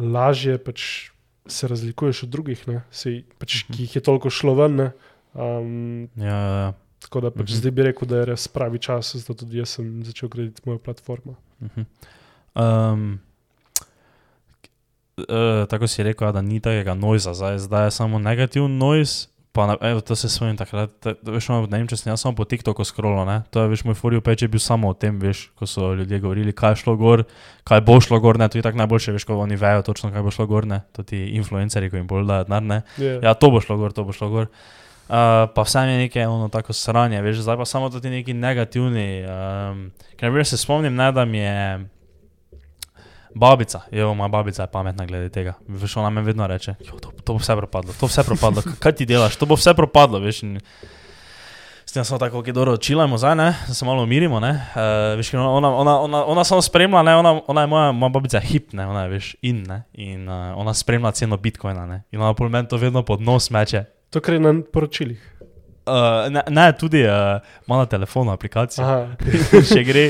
lažje pač se razlikuješ od drugih, ne, Sej, pač, Mhm. ki jih je toliko šlo ven. Ne, um, Ja, ja, ja. tako da pač Mhm. mhm. zdaj bi rekel, da je res pravi čas, zato tudi jaz sem začel graditi mojo platformo. Mhm. Um, uh, tako si rekel, da ni takega noiza, zdaj, zdaj je samo negativen noise. Pa, na, evo, to se spomnim takrat, te- veš, ono, ne vem, če sem jaz samo po TikToku scrollal, ne, to je, veš, moj forijo peč je bil samo o tem, veš, ko so ljudje govorili, kaj je šlo gor, kaj bo šlo gor, ne, to je tako najboljše, veš, ko oni vejo točno, kaj bo šlo gor, ne, to ti influencerji, ko jim bolj dajo denar, ne, Yeah. ja, to bo šlo gor, to bo šlo gor. Uh, pa vse je nekaj ono tako sranje, veš, zdaj pa samo ti neki negativni. Um, ker naprimer se spomnim, ne, da mi je babica, jo, moja babica je pametna glede tega. Veš, ona me vedno reče, jo, to, to bo vse propadlo, to vse propadlo, kaj ti delaš, to bo vse propadlo, veš. In, S tem smo tako, ki dobro čilamo zdaj, ne, se malo umirimo, ne. Uh, veš, ona, ona, ona, ona, ona samo spremlja, ne, ona, ona je moja, moja babica hip, ne, ona je, veš, in, ne, in uh, ona spremlja ceno bitcoina, ne, in ona pol meni to vedno pod nos meče. To, kar je na poročilih. Uh, ne, ne, tudi uh, ima na telefonu aplikacijo. Če <laughs> gre,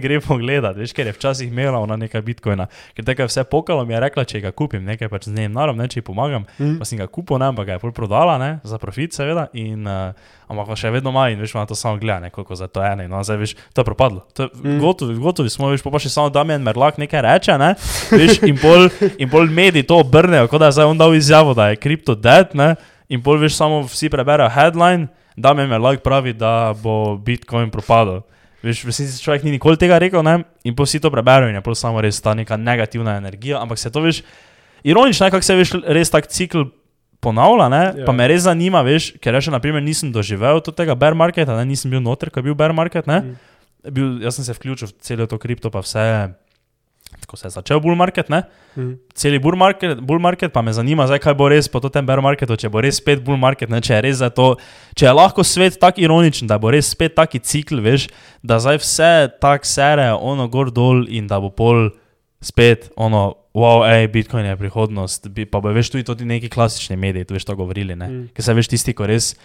gre pogledat, veš, ker je včasih imela ona nekaj bitcoina, ker tega je vse pokalo, mi je rekla, če ga kupim, nekaj pač z njim naravno, ne, če ji pomagam. mm. Pa sem ga kupil, ne, ampak ga je pol prodala, ne, za profit, seveda, in, uh, ampak pa še vedno ima in veš, ona to samo gleda, ne, koliko za to in ona zdaj, veš, to je propadlo. To je, Mm. gotovi, gotovi smo, veš, pa, pa še samo Damien Merlak nekaj reče, ne, veš, in pol, in pol mediji to obrnejo, kot da je zdaj on dal izjavo, da je kripto dead, ne, in pol veš, samo vsi preberejo headline, Damien Merlak pravi, da bo Bitcoin propadel. Veš, v resnici človek ni nikoli tega rekel, ne? in pa vsi to preberejo, in je pol samo res ta neka negativna energija, ampak se to veš, ironično je, kako se veš, res tak cikl ponavlja, ne? Ja. pa me res zanima, veš, ker še naprimer nisem doživel to tega bear marketa, ne? nisem bil noter, ko je bil bear market, ne? Mm. Bil, jaz sem se vključil v celo to kripto, pa vse, tako se je začel bull market, ne? Mm. celi bull market, bull market, pa me zanima, zdaj, kaj bo res po tem bear marketu, če bo res spet bull market, ne, če je res to, če je lahko svet tako ironičen, da bo res spet taki cikl, veš, da zdaj vse tako sere, ono gor dol in da bo pol spet ono, wow, ej, Bitcoin je prihodnost, bi, pa bo veš tudi, tudi neki klasični mediji, tu veš to govorili, ne, Mm. ker se veš tisti, ko res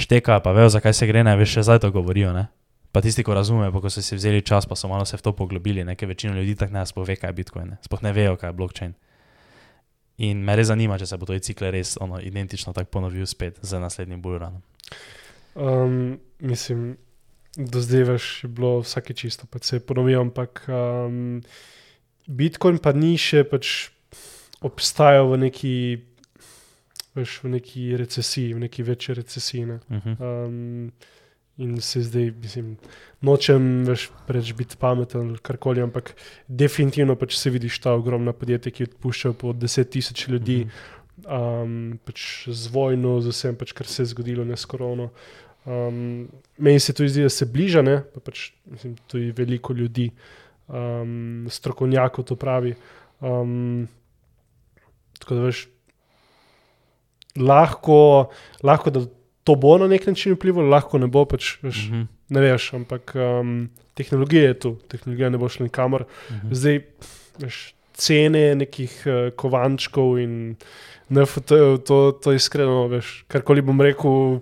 štekajo, pa vejo, zakaj se gre, ne, veš, še zdaj to govorijo, ne. Pa tisti, ko razumejo, ko so si vzeli čas, pa so malo se v to poglobili, nekaj večino ljudi tako ne sploh ve, kaj je Bitcoin, ne. sploh ne vejo, kaj je blockchain. In me res zanima, če se bo to cikl res ono, identično tako ponovil spet z naslednjim bullrunom. Um, mislim, do zdaj veš, je bilo vsake čisto, pa se je ponovil, ampak um, Bitcoin pa ni še pač obstajal v neki, veš, v neki recesiji, v neki večji recesiji. Ne. Uh -huh. Um, in se zdaj, mislim, nočem več preveč biti pameten ali karkoli, ampak definitivno pač se vidiš ta ogromna podjetja, ki odpuščajo po 10 tisoč ljudi, um, pač z vojno, z vsem, pač, kar se je zgodilo, ne s korono. Um, meni se to zdi, da se bliža, ne, pa pač, mislim, tudi veliko ljudi, um, strokovnjakov to pravi. Um, tako da veš, lahko, lahko da to bo na nek način vplivalo, lahko ne bo, pač, veš, Mhm. ne veš, ampak um, tehnologija je tu, tehnologija ne bo šla nikamor. Mhm. Zdaj, veš, cene nekih uh, kovančkov in NFT-jev, to, to iskreno, veš, karkoli bom rekel,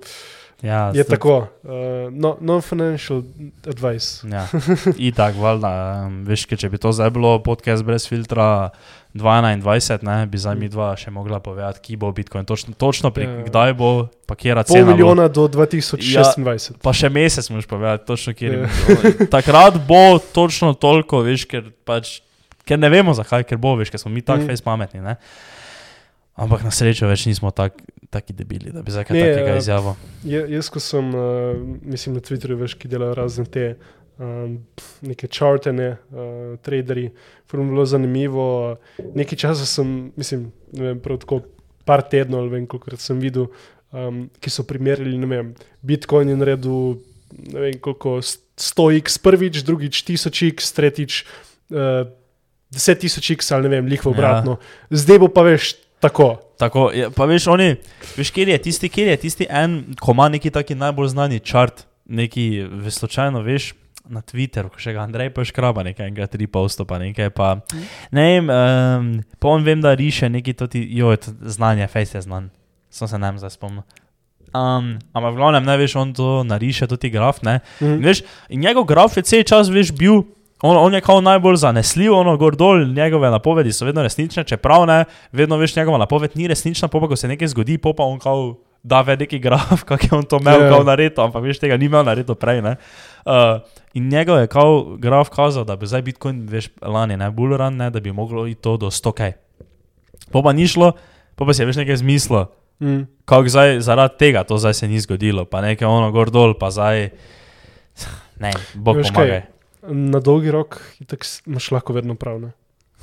Ja, je zdaj- tako. Uh, no, non-financial advice. Ja, <laughs> itak, valjda. Um, veš, če bi to zdaj bilo podcast brez filtra 2021, ne, bi zdaj mi dva še mogla povedati, ki bo Bitcoin, točno, točno pri, Ja. kdaj bo, pa kjera Pol cena. bo. milijona do 2026. Pa še mesec moš povedati, točno kjer. Ja. Ja. <laughs> Takrat bo točno toliko, veš, ker, pač, ker ne vemo zakaj, ker bo, veš, ker smo mi tako Mm. mm. face pametni. Ne? Ampak na srečo več nismo tak, taki debili, da bi za kaj Ne, takega ja. izjavil. Je, jaz, ko sem, uh, mislim, na Twitterju, veš, ki delajo razne te um, neke črtene, uh, traderji, prvo bilo zanimivo. Nekaj časa sem, mislim, ne vem, prav tako par tednov ali vem, koliko sem videl, um, ki so primerjali, ne vem, Bitcoin je naredil, ne vem, koliko 100x prvič, drugič 1000x, tretjič uh, 10.000x ali ne vem, lihvo Ja. obratno. Ja. Zdaj bo pa veš tako. Tako, je, pa veš, oni, veš, kjer je tisti, kjer je tisti en, ko ima neki taki najbolj znani čart, neki v slučajno, veš, na Twitteru, ko še ga Andrej pa škraba, nekaj enega tri posto, pa nekaj pa. Ne vem, um, pa on vem, da riše neki toti, jo, je to znanje, fejs je znan, sem se nam zdaj spomnil. Um, ampak v glavnem, ne veš, on to nariše, tudi graf, ne. In, Mhm. veš, in njegov graf je cel čas, veš, bil. On, on je kao najbolj zanesljiv, ono gor dol, njegove napovedi so vedno resnične, čeprav ne, vedno veš, njegova napoved ni resnična, pa ko se nekaj zgodi, pa on kao da ve neki graf, <laughs> kak je on to imel, Ja. yeah. kao naredil, ampak veš, tega ni imel naredil prej, ne. Uh, in njegov je kao graf kazal, da bi zdaj Bitcoin, veš, lani, ne, bullrun, ne, da bi moglo iti to do 100 kaj. Pa pa ni šlo, pa pa si je veš nekaj zmislil. Mm. Kako zdaj, zaradi tega to zdaj se ni zgodilo, pa nekaj ono gor dol, pa zdaj. Ne, bog Veš kaj? pomagaj. Na dolgi rok itak imaš lahko vedno prav. ne.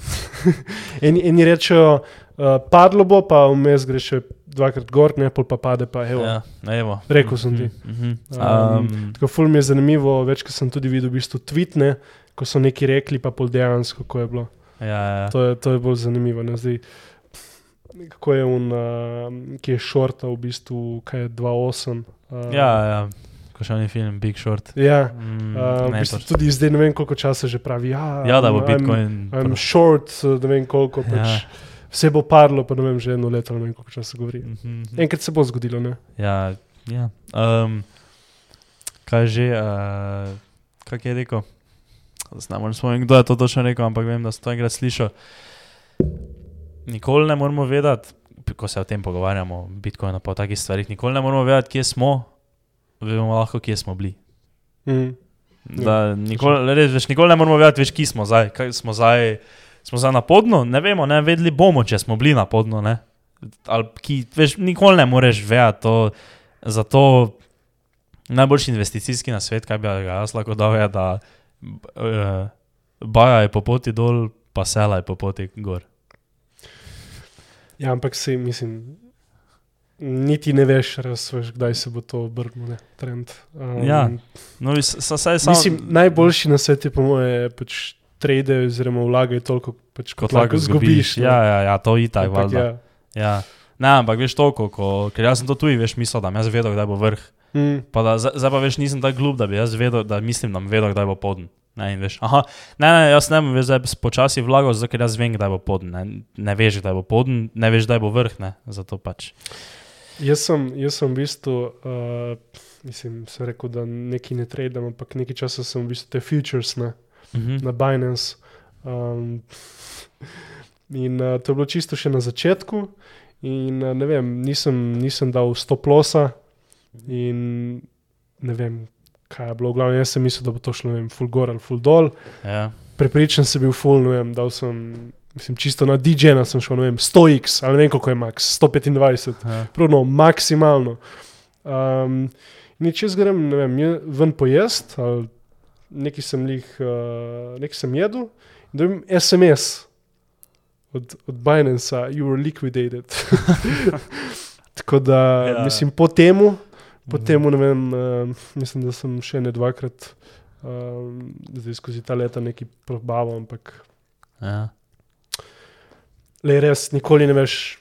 <laughs> eni, eni rečejo, uh, padlo bo, pa vmes greš še dvakrat gor, ne pol pa pade. Pa, evo. Ja, evo. Rekel sem ti. Mhm, mhm. Um, Um, Tako ful mi je zanimivo, večkrat sem tudi videl v bistvu tweetne, ko so neki rekli, pa pol dejansko, kako je bilo. ja, ja. To je, to je bolj zanimivo. Ne? Zdaj, kako je on, uh, ki je šortal v bistvu, kaj je 2.8. Uh, ja, ja. Ko še ni film Big Short. ja. Mm, Uh, v bistvu tudi zdaj ne vem, koliko časa že pravi. Ja, ja, da bo I'm- Bitcoin. I'm pro- short, uh, ne vem koliko. Pač, Ja. Vse bo padlo, pa ne vem, že eno leto, ne vem koliko časa govori. Mhm, mhm. Enkrat se bo zgodilo, ne? Ja, ja. Um, kaj že, uh, kak je rekel? Morem spomniti, kdo je to točno rekel, ampak vem, da sem to enkrat slišal. Nikoli ne moramo vedeti, ko se o tem pogovarjamo, o Bitcoinu pa o takih stvarih, nikoli ne moramo vedeti, kje smo, vemo lahko, kje smo bili. Mm. Da, nikoli, res, veš, nikoli ne moramo vedeti, veš, kje smo zdaj. Kaj smo zdaj, smo zdaj na podnu, ne vemo, ne vedeli bomo, če smo bili na podnu. Ne? Ali, ki, veš, nikoli ne moreš vedeti to. Zato najboljši investicijski na svet, kaj bi ga jaz lahko dal, je, da uh, baja je po poti dol, pa sela je po poti gor. Ja, ampak se mislim. Niti ne veš, res veš, kdaj se bo to obrnilo, ne, trend. Um, Ja, No, saj samo. Mislim, najboljši na svetu, po mojem, je pač trade, oziroma vlagaj toliko, pač, kot, Kot lahko zgubiš. ne. Ja, ja, ja, to je tako. Ampak, ja. Ja. Ne, ampak veš toliko, ko, ker jaz sem to tuji, veš, mislil, da jaz vedel, kdaj bo vrh. Mm, Pa da, zdaj pa veš, nisem tako glup, da bi jaz vedel, da mislim, da vedel, kdaj bo podn. Ne, veš, aha, ne, ne, jaz ne bom zdaj počasi vlagal, zato ker jaz vem, kdaj bo podn. Ne, ne veš, kdaj bo podn, ne veš, kdaj bo vrh, ne, zato pač. Jaz, sem, jaz sem v bistvu, uh, mislim, sem rekel, da nekaj ne tradam, ampak nekaj časa sem v bistvu te futures ne, Mhm. na Binance. Um, in uh, to je bilo čisto še na začetku. In uh, ne vem, nisem, nisem dal stop losa in ne vem, kaj je bilo. V glavnem, jaz sem mislil, da bo to šlo, ne vem, full gor ali full dol. Ja, Prepričan sem bil full, ne vem, dal sem, mislim, čisto na DJ-na sem šel, ne vem, 100x ali ne vem, koliko je max, 125, ja. pravno maksimalno. Um, in če jaz grem, ne vem, ven pojest, ali nekaj sem jih, uh, nekaj sem jedel, in dobim SMS od, od Binance, you were liquidated. <laughs> Tako da, Ja. mislim, po temu, po Mhm. temu, ne vem, uh, mislim, da sem še ne dvakrat, um, zdaj skozi ta leta nekaj probaval, ampak Ja. Le res, nikoli ne veš.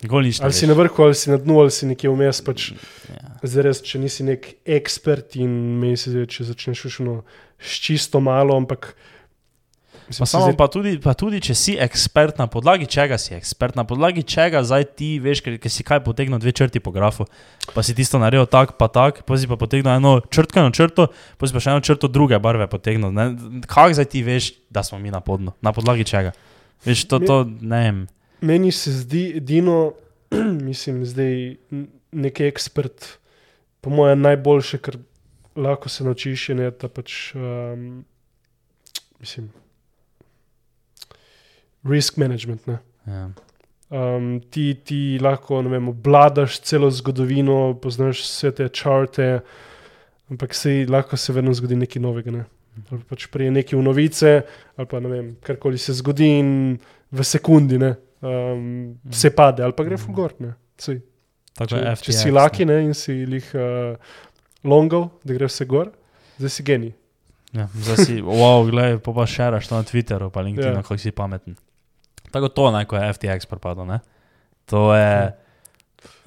Nikoli nič ne Ali si veš. na vrhu, ali si na dnu, ali si nekje vmes. Pač, Ja. zdaj res, če nisi nek ekspert in meni se zdi, če začneš šušno s čisto malo, ampak. Pa, mislim, se samo, zdaj- pa, tudi, pa tudi, če si ekspert, na podlagi čega si ekspert, na podlagi čega zdaj ti veš, ker, ker si kaj potegnil dve črti po grafu, pa si tisto naredil tak, pa tak, pa si pa potegnil eno črtkano črto, pa si pa še eno črto druge barve potegnil. ne. Kako zdaj ti veš, da smo mi na podnu? Na podlagi čega? Veš, to, to ne vem. Meni se zdi edino, <clears throat> mislim, zdaj n- nek ekspert, po mojem, najboljše, kar lahko se naučiš, je, ne, da pač, um, mislim, risk management. Ne. Ja. Um, ti, ti lahko vem, obladaš celo zgodovino, poznaš vse te črte, ampak se lahko se vedno zgodi nekaj novega. Ne? Ali pač prije neki v novice, ali pa ne vem, karkoli se zgodi in v sekundi ne, um, vse pade, ali pa gre fulgor. Če, Tako je če FTX, si ne. laki ne, in si jih uh, longov, da gre vse gor, zdaj si genij. Ja, zdaj si, wow, gledaj, pa pa šeraš to na Twitteru, pa LinkedIn, Ja. ja. kako si pameten. Tako to naj, ko je FTX propadlo, ne? To je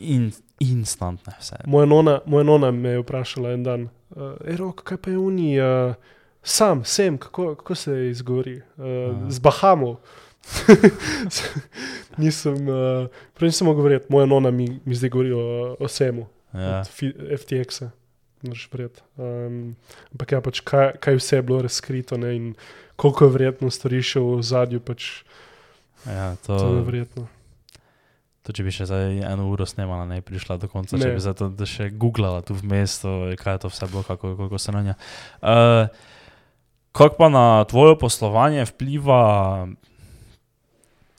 in, instantne vse. Moja nona, moja nona me je vprašala en dan, uh, Rok, kaj pa je uni, uh, sam, sem, kako, kako se izgovori, uh, Aha. z Bahamo. <laughs> nisem, uh, prej nisem mogel govoriti, moja nona mi, mi zdaj govori o, o Semu, Ja. FTX-a. verjeti. Um, ampak ja, pač kaj, kaj vse je bilo razkrito ne, in koliko je verjetno storišev v zadju, pač Ja, to je to, verjetno. to, če bi še zdaj eno uro snemala, ne bi prišla do konca, Ne. če bi zato da še googlala tu vmes, to, kaj je to vse bilo, kako, kako se nanja. Uh, kako pa na tvoje poslovanje vpliva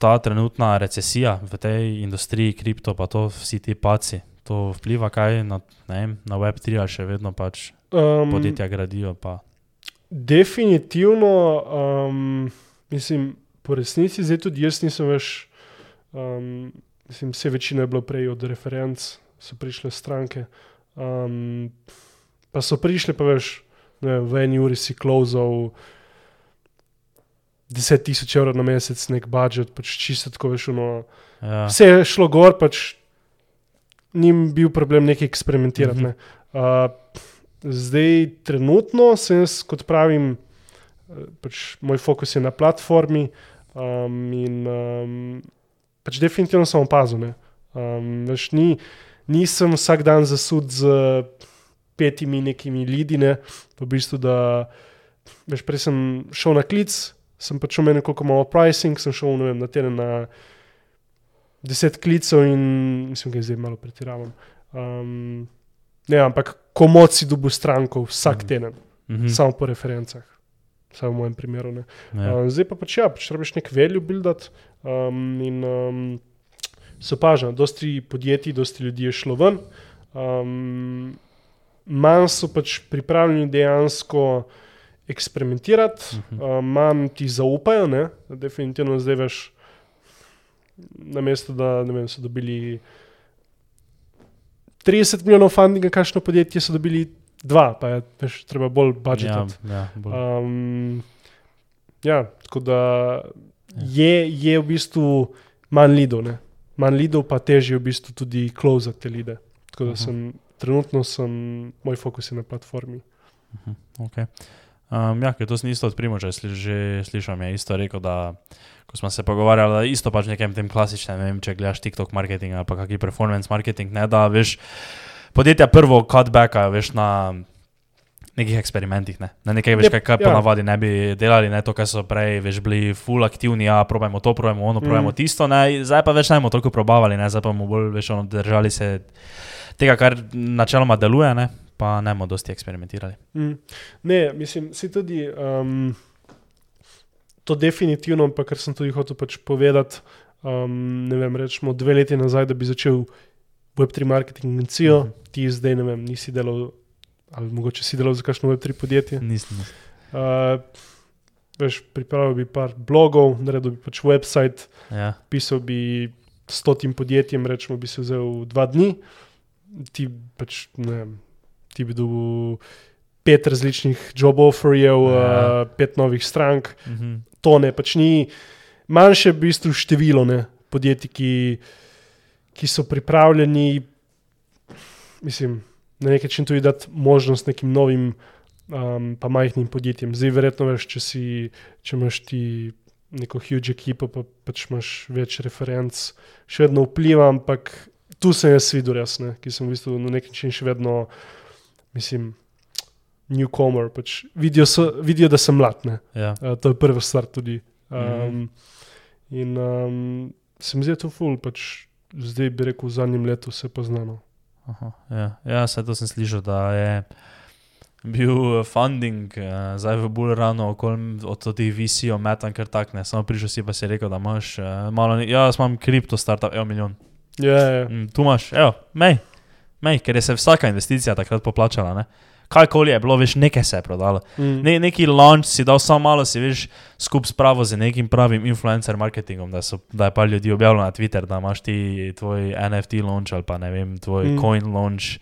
ta trenutna recesija v tej industriji, kripto, pa to vsi ti paci? To vpliva kaj na, ne vem, na Web3, ali še vedno pač Um, podjetja gradijo. Pa. Definitivno, um, mislim, po resnici zdaj tudi jaz nisem več. Um, mislim, vse večina je bilo prej od referenc, so prišle stranke. Um, pa so prišle, pa veš, ne, v eni uri si klozal 10 tisoč evrov na mesec, nek budžet, pač čisto tako veš. Ono, Ja. Vse je šlo gor, pač ni bil problem nekaj eksperimentirati. Mhm. Ne. Uh, zdaj, trenutno sem jaz, kot pravim, pač moj fokus je na platformi um, in um, pač definitivno sem opazil. ne. Um, veš, ni, nisem vsak dan zasud z petimi nekimi lidine, v bistvu, da veš, prej sem šel na klic, sem pač omenil, koliko imamo pricing, sem šel vem, na teden na deset klicev in mislim, da zdaj malo pretiravam. Um, ne, ampak komod si dobil stranko vsak Mhm. teden, Mhm. samo po referencah. Samo v mojem primeru. Ne. Ja. Uh, zdaj pa pač ja, pač rabiš nek value build um, in um, se opaža, dosti podjetij, dosti ljudi je šlo ven. Um, manj so pač pripravljeni dejansko eksperimentirati, Mhm. uh, manj ti zaupajo, ne? definitivno zdaj veš. Na mesto, da vem, so dobili 30 milijonov fundinga, kakšno podjetje so dobili dva, pa je veš, treba bolj Ja, budžetati. ja, bolj. Um, ja, tako da je, je v bistvu manj lidov, ne? manj lidov, pa težje v bistvu tudi closati te lide. Tako da Aha. sem, trenutno sem, moj fokus je na platformi. Okay. Um, ja, to sem isto od Primoža sli, že slišal, je isto rekel, da ko smo se pogovarjali, da isto pač nekem tem klasičnem, ne vem, če gledaš TikTok marketing ali pa kakšen performance marketing, ne da veš, podjetja prvo cutbackajo, veš, na nekih eksperimentih, ne, na nekaj, Jep, kaj, kaj ja. ponavadi ne bi delali, ne to, kar so prej, veš, bili full aktivni, ja, probajmo to, probajmo ono, probajmo Mm. tisto, ne, zdaj pa več ne bomo toliko probavali, ne, zdaj pa bomo bolj, veš, ono, držali se tega, kar načeloma deluje, ne, pa ne bomo dosti eksperimentirali. Mm. Ne, mislim, si tudi um, to definitivno, pa kar sem tudi hotel pač povedati. Um, ne vem, rečemo dve leti nazaj, da bi začel Web3 marketing agencijo, Mhm. ti zdaj ne vem, nisi delal, ali mogoče si delal za kakšno Web3 podjetje. Nisem. Uh, veš, pripravil bi par blogov, naredil bi pač website, Ja. pisal bi stotim podjetjem, rečemo, bi se vzel dva dni, ti pač ne vem, ti bi dobil pet različnih job offerjev, Ja. uh, pet novih strank, Mhm. to ne, pač ni manjše v bistvu število ne, podjetij, ki ki so pripravljeni, mislim, na nek način tudi dati možnost nekim novim, um, pa majhnim podjetjem. Zdaj, verjetno, veš, če, si, če imaš ti neko huge ekipo, pa pač imaš več referenc, še vedno vpliva, ampak tu sem jaz videl, res, ne, ki sem v bistvu na nek način še vedno, mislim. Newcomer, pač vidijo, so, vidijo, da sem mlad. Ja. Uh, to je prva stvar tudi. Um, mm -hmm. In um, se mi zdi to ful, pač zdaj bi rekel, v zadnjem letu se poznano. Aha, ja, ja se to sem slišal, da je bil funding uh, zdaj v bolj rano okoli od teh visijo metan, ker tak ne. Samo prišel si pa si rekel, da imaš uh, malo, ja, jaz imam kripto startup, evo milijon. Ja, ja. Mm, tu imaš, evo, mej, mej, ker je se vsaka investicija takrat poplačala, ne. Kajkoli je bilo, veš, nekaj se je prodalo. Mm. Ne, neki launch si dal samo malo, si veš, skup spravo z nekim pravim influencer marketingom, da, so, da je pa ljudi objavilo na Twitter, da imaš ti tvoj NFT launch ali pa ne vem, tvoj Mm. coin launch,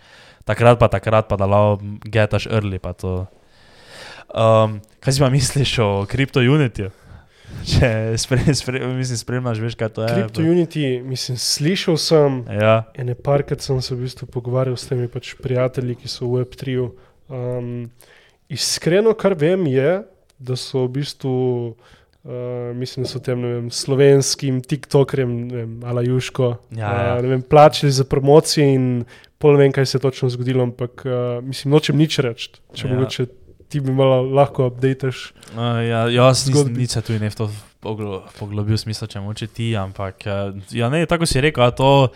takrat pa takrat pa da lao getaš early pa to. Um, kaj si pa misliš o CryptoUnity? <laughs> Če spre, spre, mislim, spremljaš, veš, kaj to je. Crypto Unity, mislim, slišal sem, Ja, ene parkrat sem se v bistvu pogovarjal s temi pač prijatelji, ki so v Web3. Um, iskreno, kar vem, je, da so v bistvu. Uh, mislim, da so tem vem, slovenskim TikTokerjem, Ala Juško, Ja, ja. uh, vem, plačali za promocije in pol ne vem, kaj se je točno zgodilo, ampak uh, mislim, nočem nič reči. Če ja. mogoče ti bi malo lahko updateš. uh, ja jaz nisem nič tu ne v to poglo- poglobil, smisel, če moče ti, ampak uh, ja, ne, tako si rekel, a to.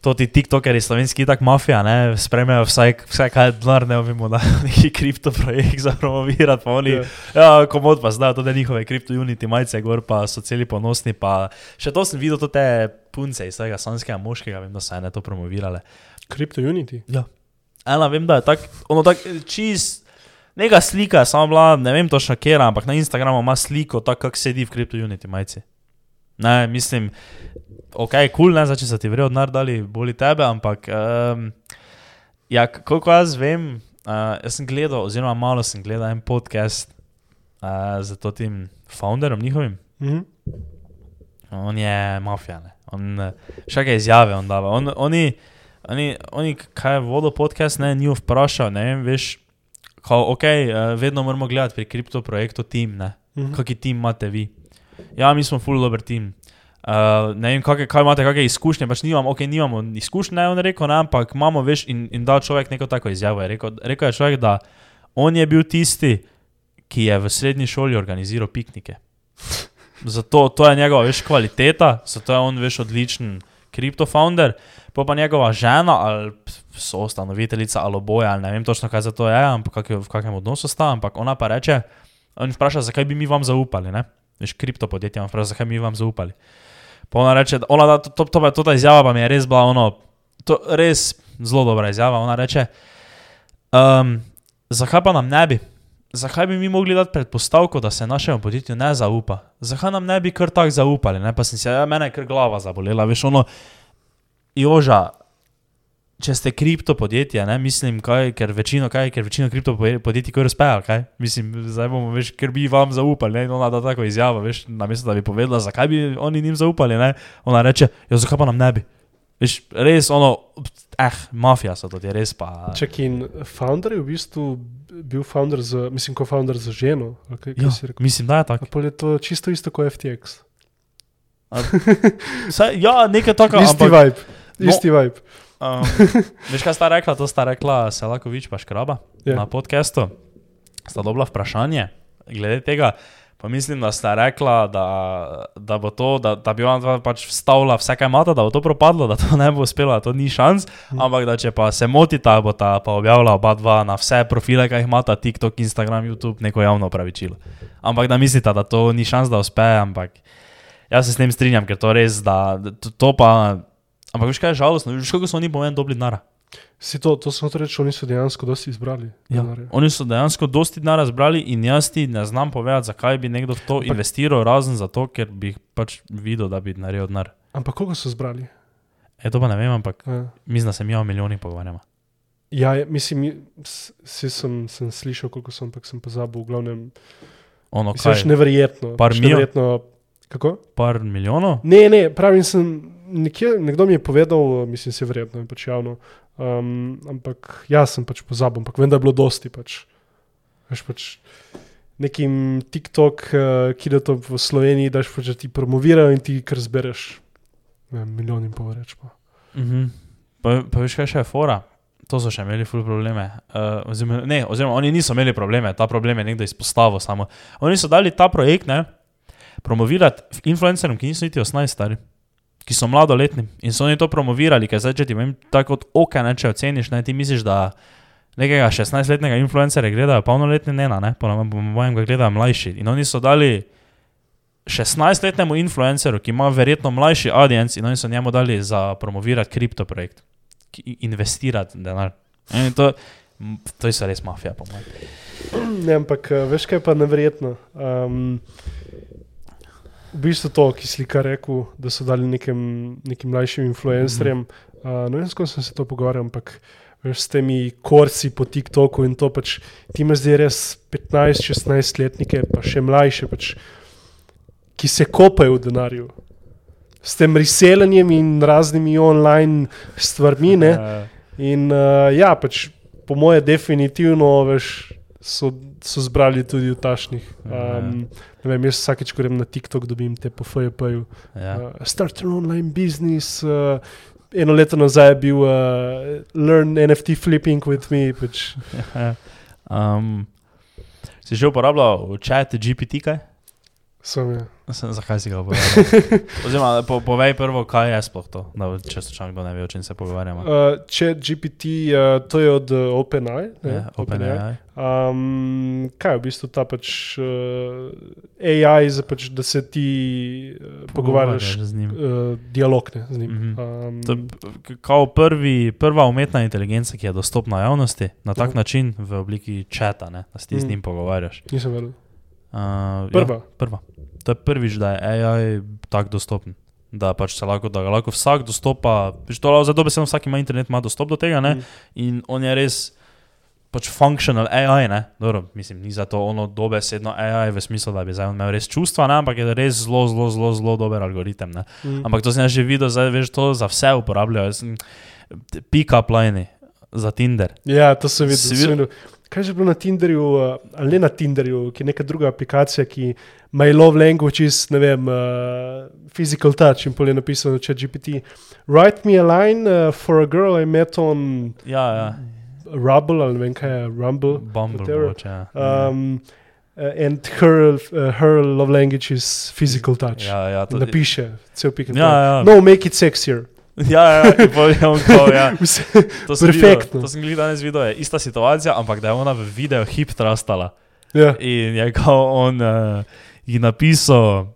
To ti tiktokeri, slovenski, tako mafija, ne, spremljajo vsaj, vsaj kaj je denar, ne vemo, da <laughs> neki kriptoprojekt za promovirati, pa oni, Ja. ja, komod pa znajo, to da njihove kriptounity majice, gor pa so celi ponosni, pa še to sem videl, to te punce iz tega sanskega moškega, vem, da so ene to promovirale. Crypto Unity. Ja. Ena vem, da je tako, ono tako čist, neka slika je samo bila, ne vem točno kera, ampak na Instagramu ima sliko, tako kako sedi v kriptounity majici. Ne, mislim, ok, kul, cool, ne, zdaj če so ti vrejo denar dali, boli tebe, ampak um, ja, koliko jaz vem, uh, jaz sem gledal, oziroma malo sem gledal en podcast uh, z to tim founderom njihovim. Mhm. On je mafija, ne. On, eh, še kaj izjave on dava. On, oni, oni, oni, kaj je vodo podcast, ne, ni vprašal, ne vem, veš, kao, ok, eh, vedno moramo gledati pri kriptoprojektu tim, ne. Mhm. Kaki tim imate vi? Ja, mi smo full dober tim. Uh, ne vem, kake, kaj imate, kakšne izkušnje, pač nimam, ok, nimamo izkušnje, ne, on je rekel, ne, ampak imamo, veš, in, in da človek neko tako izjavo. Je rekel, rekel je človek, da on je bil tisti, ki je v srednji šoli organiziral piknike. Zato to je njegova veš, kvaliteta, zato je on veš odličen kriptofounder, pa pa njegova žena ali so ustanoviteljica ali oboje, ali ne vem točno kaj za to je, ampak kak, v kakšnem odnosu sta, ampak ona pa reče, on vpraša, zakaj bi mi vam zaupali, ne? Veš, kriptopodjetja vam vpraša, zakaj bi mi vam zaupali. Pa ona reče, ona, da, to, to, to, to ta izjava pa mi je res bila ono, to res zelo dobra izjava. Ona reče, um, zakaj pa nam ne bi? Zakaj bi mi mogli dati predpostavko, da se našemu podjetju ne zaupa? Zakaj nam ne bi kar tako zaupali? Ne? Pa sem se, ja, mene je kar glava zabolela, veš, ono, joža, če ste kripto podjetje, ne, mislim, kaj, ker večino, kaj, ker večino kripto podjetij kar uspeja, kaj, mislim, zdaj bomo, veš, ker bi vam zaupali, ne, in ona da tako izjavo, veš, namesto da bi povedala, zakaj bi oni njim zaupali, ne, ona reče, ja, zakaj pa nam ne bi? Veš, res, ono, eh, mafija so to, ti res pa. Čak in founder je v bistvu bil founder za, mislim, ko founder za ženo. Kaj, kaj Ja, si rekel? mislim, da je tako. A pol je to čisto isto kot FTX. Saj, ja, nekaj <laughs> takega. Isti ampak- vibe. No. Isti vibe. Um, <laughs> veš, kaj sta rekla? To sta rekla Selakovič pa Škraba Ja. na podkastu. Sta dobila vprašanje glede tega. Pa mislim, da sta rekla, da, da bo to, da, da bi ona pač vstavila vse, kar imata, da bo to propadlo, da to ne bo uspelo, da to ni šans. Mhm. Ampak da če pa se motita, bo ta pa objavila oba dva na vse profile, ki jih imata, TikTok, Instagram, YouTube, neko javno opravičilo. Ampak da mislita, da to ni šans, da uspe, ampak jaz se s tem strinjam, ker to res, da da to, to pa. Ampak veš kaj je žalostno, veš koliko so oni po meni dobili denara. Si to, to sem hotel reči, oni so dejansko dosti izbrali. Ja. denarja. Oni so dejansko dosti denarja zbrali in jaz ti ne znam povedati, zakaj bi nekdo v to Ampak- investiral, razen zato, ker bi pač videl, da bi naredil denar. Ampak koliko so zbrali? E, to pa ne vem, ampak Ja. mislim, da se mi o milijonih pogovarjamo. Ja, je- mislim, s- si sem, sem slišal, koliko sem, ampak sem pozabil. V glavnem, Ono, mislim, kaj, pač neverjetno. Par mil? neverjetno Kako? Par milijonov? Ne, ne, pravim, sem nekje, nekdo mi je povedal, mislim, se verjetno je pač javno. Um, ampak jaz sem pač pozabil, ampak vem, da je bilo dosti. Pač. Veš pač nekim TikTok, uh, ki da to v Sloveniji, daš pač, da ti promovirajo in ti kar zbereš ne milijon in pol reč. Pa. Mhm. Pa, pa veš, kaj še je fora? To so še imeli ful probleme. Uh, oziroma, ne, oziroma, oni niso imeli probleme, ta problem je nekdo izpostavil samo. Oni so dali ta projekt, ne, promovirati influencerjem, ki niso niti 18 stari, ki so mladoletni. In so oni to promovirali, ker zdaj, če ti vem, tako kot oka, ne, če oceniš, ne, ti misliš, da nekega 16-letnega influencerja gledajo polnoletni, ne, ne, po mojem ga gledajo mlajši. In oni so dali 16-letnemu influencerju, ki ima verjetno mlajši audience, in oni so njemu dali za promovirati kriptoprojekt, ki investirati denar. In to, to je res mafija, po mojem. Ne, ampak eh, veš, kaj je pa nevrjetno. Um, v bistvu to, ki si kar rekel, da so dali nekem, nekim mlajšim influencerjem. Mm -hmm. uh, ne vem, s kom sem se to pogovarjal, ampak veš, s temi korci po TikToku in to pač ti me zdaj res 15-16 letnike, pa še mlajše, pač, ki se kopajo v denarju. S tem reseljenjem in raznimi online stvarmi. Ne? In uh, ja, pač po moje, definitivno veš, so, so zbrali tudi v tašnih. Um, ne vem, jaz vsakeč, ko grem na TikTok, dobim te po FJP-ju. ja. Uh, start your online business. Uh, eno leto nazaj je bil uh, Learn NFT flipping with me. Pač. <laughs> um, si že uporabljal chat GPT kaj? Sem, ja. Zakaj si ga <laughs> uporabljal? Oziroma, po, povej prvo, kaj je sploh to, da če se kdo ne ve, o čem se pogovarjamo. Uh, Chat GPT, uh, to je od uh, OpenAI. ne, Ja, OpenAI. Um, kaj je v bistvu ta pač uh, AI, za pač, da se ti uh, pogovarjaš, z njim. uh, dialog ne, z njim. Mhm. Um, To je kao prvi, prva umetna inteligenca, ki je dostopna javnosti na tak Mhm. način v obliki čata, ne, da se ti z Mhm. njim pogovarjaš. Nisem vedel. Uh, Prva. Ja, prva. To je prvič, da je AI tako dostopen. Da, pač se lahko, da ga lahko vsak dostopa, pač to lahko zato besedno vsak ima internet, ima dostop do tega, ne? Mhm. in on je res pač functional AI, ne, Dobro, mislim, ni za to ono dobesedno AI v smislu, da bi zdaj imel res čustva, ne? ampak je res zelo, zelo, zelo, zelo dober algoritem. Ne? Mm. Ampak to sem jaz že videl, zdaj veš, to za vse uporabljajo. Jaz sem- Pick-up line za Tinder. Ja, to sem videl. Si videl. Kaj je bilo na Tinderju, uh, ali ne na Tinderju, ki je neka druga aplikacija, ki ima love languages, ne vem, uh, physical touch in pol je napisano, če GPT. Write me a line uh, for a girl I met on Ja, ja. Rumble, ali ne vem kaj je Rumble. Bumble, mogoče, ja. Um, uh, and her, uh, her love language is physical touch. ja, ja, to, Napiše, cel pik. Ja, ja. No, make it sexier. <laughs> ja, ja, in je kao, ja. <laughs> Vse- To sem Perfektno. Videl, to sem gledal danes video, je ista situacija, ampak da je ona v videu hip trastala. ja. In je kao on uh, ji napisal,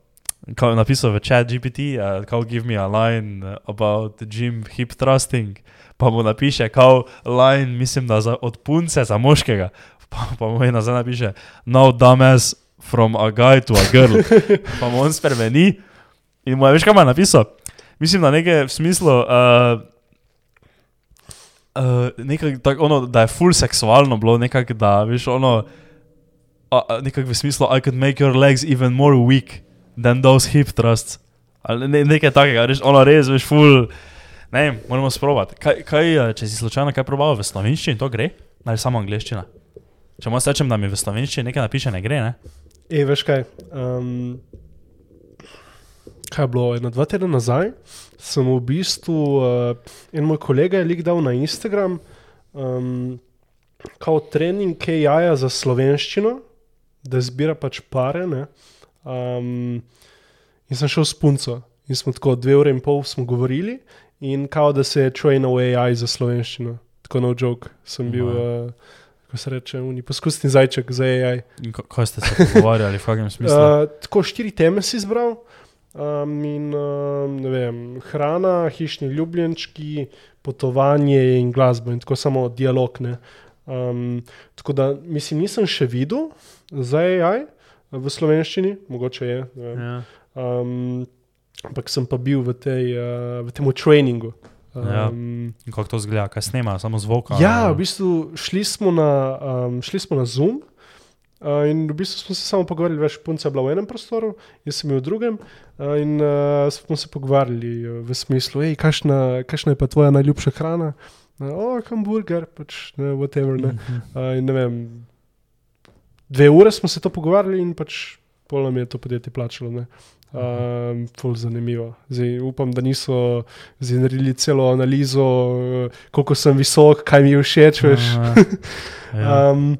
kao je napisal v chat GPT, uh, kao give me a line about gym hip thrusting. Pa mu napiše, kao line, mislim, da za, od punce za moškega. <laughs> Pa, pa mu je nazaj napiše, no dumbass from a guy to a girl. pa mu on spremeni in mu je, veš kaj mu je napisal? Mislim, da nekaj v smislu, uh, uh, nekak, tak, ono, da je full seksualno bilo, nekak, da veš ono, uh, nekak v smislu, I could make your legs even more weak than those hip thrusts. Ali ne, nekaj takega, reš, ono res, veš, full. Ne vem, moramo sprobati. Kaj, kaj, eh, če si slučajno kaj probal v slovenščini, to gre? Ali samo angliščina? Če mu rečem, da mi v slovenščini nekaj napiše, ne gre, ne? E, veš kaj? Um, kaj je bilo, eno, dva tedna nazaj sem v bistvu, uh, en moj kolega je lik dal na Instagram, um, kao trening AI-ja za slovenščino, da zbira pač pare. Ne? Um, in sem šel s punco in smo tako dve ure in pol smo govorili, in kao da se je trainal AI za slovenščino, tako no joke, sem bil. Uh, Ko se reče, uni poskusni zajček za AI. Kaj ste se pogovarjali, v kakšnem smislu? Uh, tako štiri teme si izbral. Um, in, um, ne vem, hrana, hišni ljubljenčki, potovanje in glasba, in tako samo dialog. ne. Um, tako da, mislim, nisem še videl za AI v slovenščini, mogoče je. Ja. Um, ampak sem pa bil v, tej, uh, v tem treningu. Ja. Um, In kako to zgleda, kaj snema, samo zvok? Ja, v bistvu šli smo na, um, šli smo na Zoom. Uh, in v bistvu smo se samo pogovarjali, veš, punca je bila v enem prostoru, jaz sem bil v drugem. Uh, in uh, smo se pogovarjali uh, v smislu, hej, kakšna, kakšna je pa tvoja najljubša hrana? Uh, o, hamburger, pač ne, whatever. Ne. Uh, in ne vem, dve ure smo se to pogovarjali in pač pol nam je to podjetje plačalo. Ne. Um, ful zanimivo. Zdaj, upam, da niso naredili celo analizo, uh, koliko sem visok, kaj mi je všeč. veš. Ja. <laughs> Um,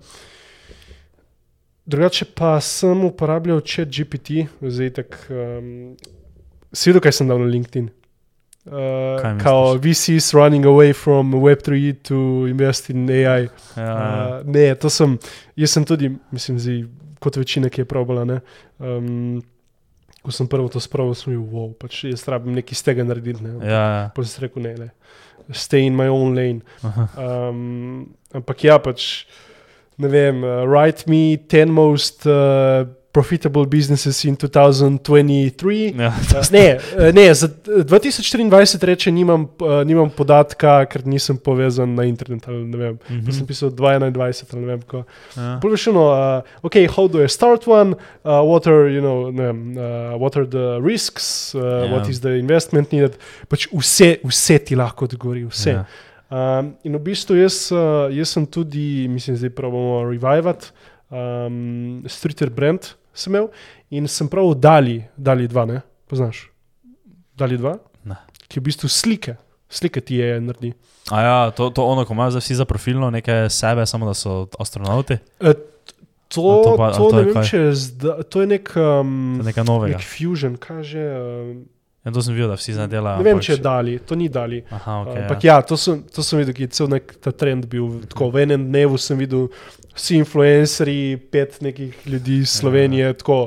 drugače pa sem uporabljal chat GPT, zdaj tako. Um, Svedel, kaj sem dal na LinkedIn. Kaj Uh, misliš? kao VCs running away from Web3 to invest in AI. Ja, Uh, ne, to sem, jaz sem tudi, mislim, zdaj, kot večina, ki je probala. Ne, um, ko sem prvo to spravil, sem bil, wow, pač jaz rabim nekaj iz tega narediti. Ne. ja, ja. Potem sem rekel, ne, ne, stay in my own lane. Aha. <laughs> Um, ampak ja, pač ne vem, uh, write me 10 most uh, profitable businesses in 2023. Ja, Uh, ne, uh, ne, za uh, 2024 reče, nimam, uh, nimam podatka, ker nisem povezan na internet. Ne vem, Mhm. mm -hmm. sem pisal 2021 ali ne vem. Ko. ja. Prvišeno, uh, ok, how do I start one? Uh, what, are, you know, ne, uh, what are the risks? Uh, Ja. What is the investment needed? Pač vse, vse ti lahko odgovori, vse. Ja. Um, in v bistvu jaz, uh, jaz sem tudi, mislim, zdaj pravimo revivati, um, streeter brand sem imel in sem prav Dali, Dali 2, ne poznaš? Dali 2? Ne. Ki v bistvu slike, slike ti je naredi. A ja, to, to ono, ko zdaj vsi za profilno neke sebe, samo da so astronauti, E, to, to pa- to, to je vem, zda, to je nek, to je um, nekaj novega. nek fusion, kaže. Um, Ja, to sem videl, da vsi zdaj delajo. ne vem, ampak če Dali, to ni Dali. Aha, ok. Ampak ja. ja, to sem, to sem videl, ki je cel nek ta trend bil. Tako, v enem dnevu sem videl vsi influencerji, pet nekih ljudi iz Slovenije, ja. tako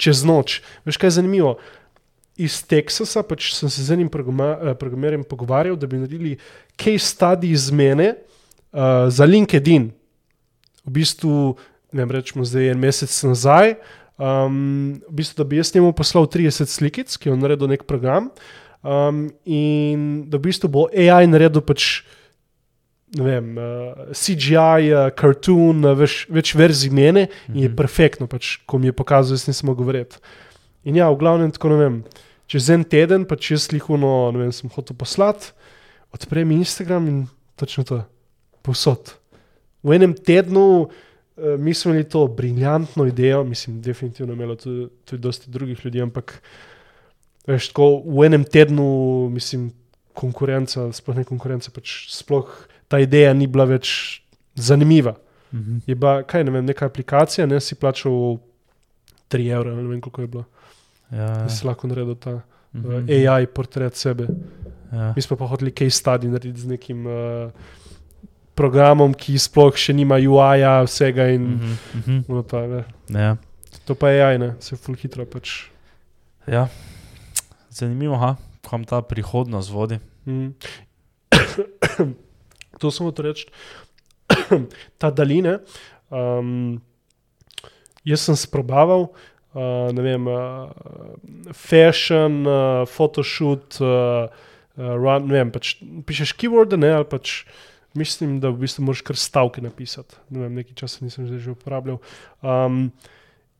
čez noč. Veš kaj je zanimivo? Iz Teksasa pač sem se z enim eh, programerjem pogovarjal, da bi naredili case study iz mene uh, za LinkedIn. V bistvu, ne vem, rečemo zdaj en mesec nazaj. Um, v bistvu, da bi jaz njemu poslal 30 slikic, ki je naredil nek program, um, in da v bistvu bo AI naredil pač. Ne vem, uh, CGI, uh, cartoon, uh, več, več verzij mene mm -hmm. in je Mhm. perfektno, pač, ko mi je pokazal, jaz nisem govoriti. In ja, v glavnem, tako ne vem, čez en teden, pač jaz lihuno, ne vem, sem hotel poslati, odprem Instagram in točno to, povsod. V enem tednu mi smo imeli to briljantno idejo, mislim, definitivno imelo tudi, tudi dosti drugih ljudi, ampak veš, tako v enem tednu, mislim, konkurenca, sploh ne konkurenca, pač sploh ta ideja ni bila več zanimiva. Mhm. Je bila, kaj ne vem, neka aplikacija, ne si plačal 3 evra, ne vem koliko je bilo, Ja, da si lahko naredil ta mhm. uh, AI portret sebe. Ja. Mi smo pa hoteli case study narediti z nekim uh, programom, ki sploh še nima UI-ja, vsega in mm. Mhm. no, ta, ne. Ja. To pa je AI, ne, se ful hitro pač. ja. Zanimivo, ha? kam ta prihodnost vodi. Mm. <coughs> to samo to reči. <coughs> ta daljine. Um, jaz sem sprobaval, uh, ne vem, uh, fashion, uh, photoshoot, uh, uh, run, ne vem, pač pišeš keyworde, ne, ali pač mislim, da v bistvu moraš kar stavke napisati. Ne vem, nekaj časa nisem zdaj že uporabljal. Um,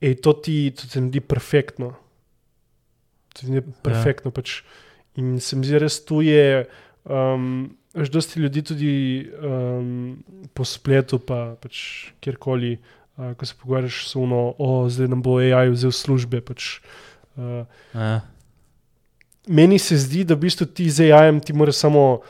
ej, to ti to se mi zdi perfektno. To ti je perfektno. Pač. In se mi zdi res tu je. Um, Veš, dosti ljudi tudi um, po spletu, pa pač kjerkoli, uh, ko se pogovarjaš, so ono, o, zdaj nam bo AI vzel službe. Pač, uh, Ja. meni se zdi, da v bistvu ti z AI-jem ti moraš samo,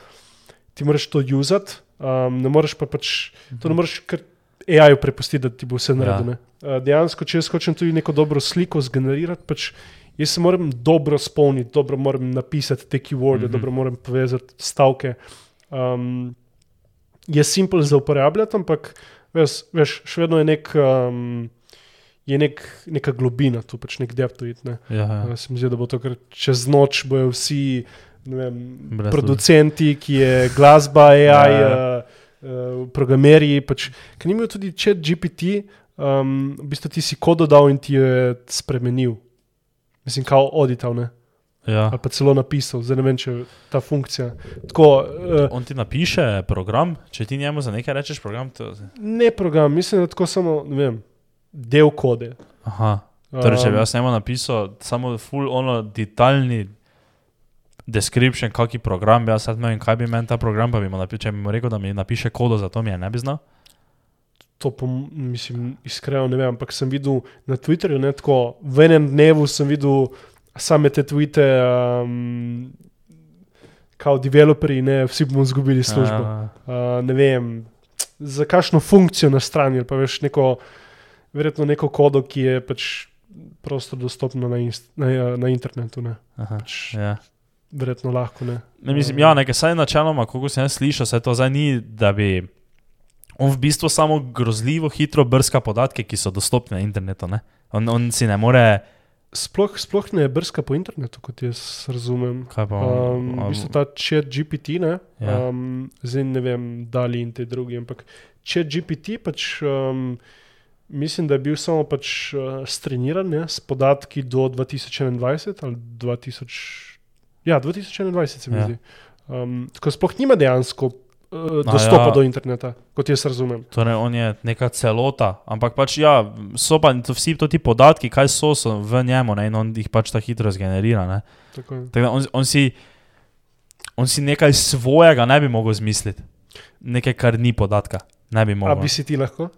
ti moraš to usati, um, ne moreš pa pač, to ne moreš kar AI-ju prepustiti, da ti bo vse naredil. ne. Uh, dejansko, če jaz hočem tudi neko dobro sliko zgenerirati, pač jaz se moram dobro spomniti, dobro moram napisati te keyworde, mm Mhm. -hmm. dobro moram povezati stavke. Um, je simpel za uporabljati, ampak veš, veš, še vedno je nek. Um, Je nek, neka globina, tu pač nek depth. Ne. Ja, ja. Uh, se mi zdi, da bo to kar čez noč, bojo vsi ne vem, Brez producenti, ki je glasba, AI, Ja, ja. Uh, uh, programerji. Pač, Ker ni imel tudi chat GPT, um, v bistvu ti si kodo dal in ti je spremenil. Mislim, kao audital, ne? ja. ali pa celo napisal, zdaj ne vem, če je ta funkcija. Tako, uh, On ti napiše program, če ti njemu za nekaj rečeš program, to, ne program, mislim, da tako samo, vem. del kode. Aha. Torej, če bi Um, jaz njemu napisal samo full ono detaljni description, kakšen program bi jaz sad imel in kaj bi meni ta program, pa bi mu napisal, če bi mu rekel, da mi napiše kodo za to, mi je ne bi znal. To, m- mislim, iskreno ne vem, ampak sem videl na Twitterju, ne, tako, v enem dnevu sem videl same te tvite, um, kao developerji, ne, vsi bomo izgubili službo. Ja, Uh, ne vem, za kakšno funkcijo na strani, pa veš neko, verjetno neko kodo, ki je pač prosto dostopno na, inst, na, na internetu, ne, aha, pač ja. Verjetno lahko ne. Ne, mislim, ja, nekaj saj načeloma, kako sem jaz slišal, se to zdaj ni, da bi. On v bistvu samo grozljivo hitro brska podatke, ki so dostopni na internetu. Ne? On, on si ne more. Sploh, sploh ne brska po internetu, kot jaz razumem. Kaj pa, Um, a- v bistvu ta chat GPT, ne, Ja. um, zdaj ne vem, dali in te drugi, ampak chat GPT pač. Um, Mislim, da je bil samo pač uh, streniran ne, s podatki do 2021 ali 2000. Ja, 2021 se mi Ja. zdi. Um, tako sploh nima dejansko uh, A dostopa ja. do interneta, kot jaz razumem. Torej, on je neka celota, ampak pač ja, so pa to vsi to ti podatki, kaj so, so v njemu ne, in on jih pač tako hitro zgenerira. Ne? Tako. Tako On, on, si, on si nekaj svojega ne bi mogel zmisliti, nekaj, kar ni podatka. Ne bi A mogel. bi si ti lahko?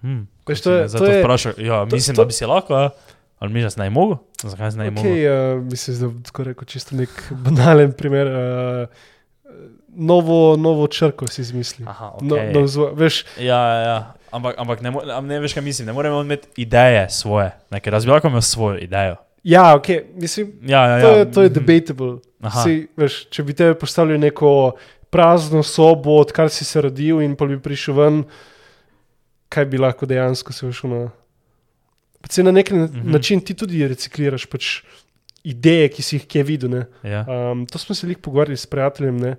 Hmm. Veš, Ko to je- to je- vprašal, ja, to- mislim, to- da bi si lahko, a? Ali mi že ne mogel? Zakaj ne mogel? Okay, uh, mislim, da bom tako rekel čisto nek <laughs> banalen primer. Uh, novo, novo črko si izmisli. Aha, No, okay. no, zvo, veš, Ja, ja, ja. Ampak, ampak ne, ne veš, kaj mislim. Ne moremo imeti ideje svoje. Nekaj razbi lahko imel svojo idejo. ja, okay, mislim, Ja, ja, to, ja. je, to je debatable. Aha. Si, veš, če bi te postavili neko prazno sobo, odkar si se rodil, in pa bi prišel ven, kaj bi lahko dejansko se všel na. Se na nek mm. -hmm. način ti tudi recikliraš pač ideje, ki si jih kje videl. Ne. Ja. Um, to smo se jih pogovarjali s prijateljem. Ne?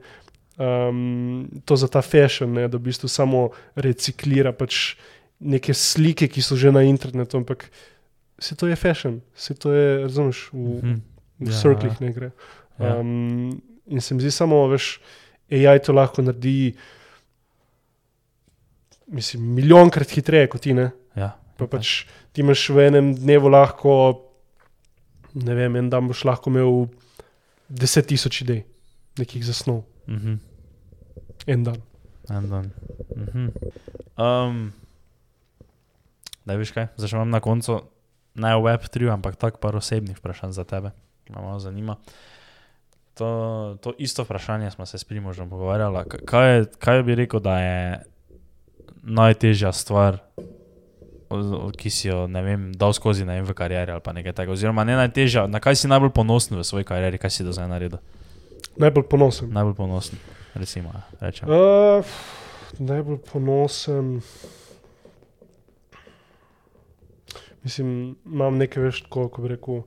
Um, to za ta fashion, ne? da v bistvu samo reciklira pač neke slike, ki so že na internetu, ampak se to je fashion, se to je, razumeš, v, Mhm. v Ja, cirklih ne gre. Ja. Um, in se mi zdi samo, veš, AI to lahko naredi, mislim, milijonkrat hitreje kot ti. Ne? Pa pač ti imaš v enem dnevu lahko, ne vem, en dan boš lahko imel deset tisoč idej, nekih zasnov, Mhm. en dan. En dan. Mhm. Um, da veš kaj, zdaj imam na koncu ne v Web3, ampak tako par osebnih vprašanj za tebe, ki me malo zanima. To, to isto vprašanje smo se s Primožem pogovarjali. Kaj, je- kaj bi rekel, da je najtežja stvar, o- o- ki si jo vem, dal skozi vem, v karieri ali nekaj takega? Oziroma, ne najtežja, na kaj si najbolj ponosen v svoji karieri, kaj si do zdaj naredil? Najbolj ponosen. Najbolj ponosen, recimo. ja, Rečem. Uh, najbolj ponosen. Mislim, imam nekaj več, tako, ko bi rekel,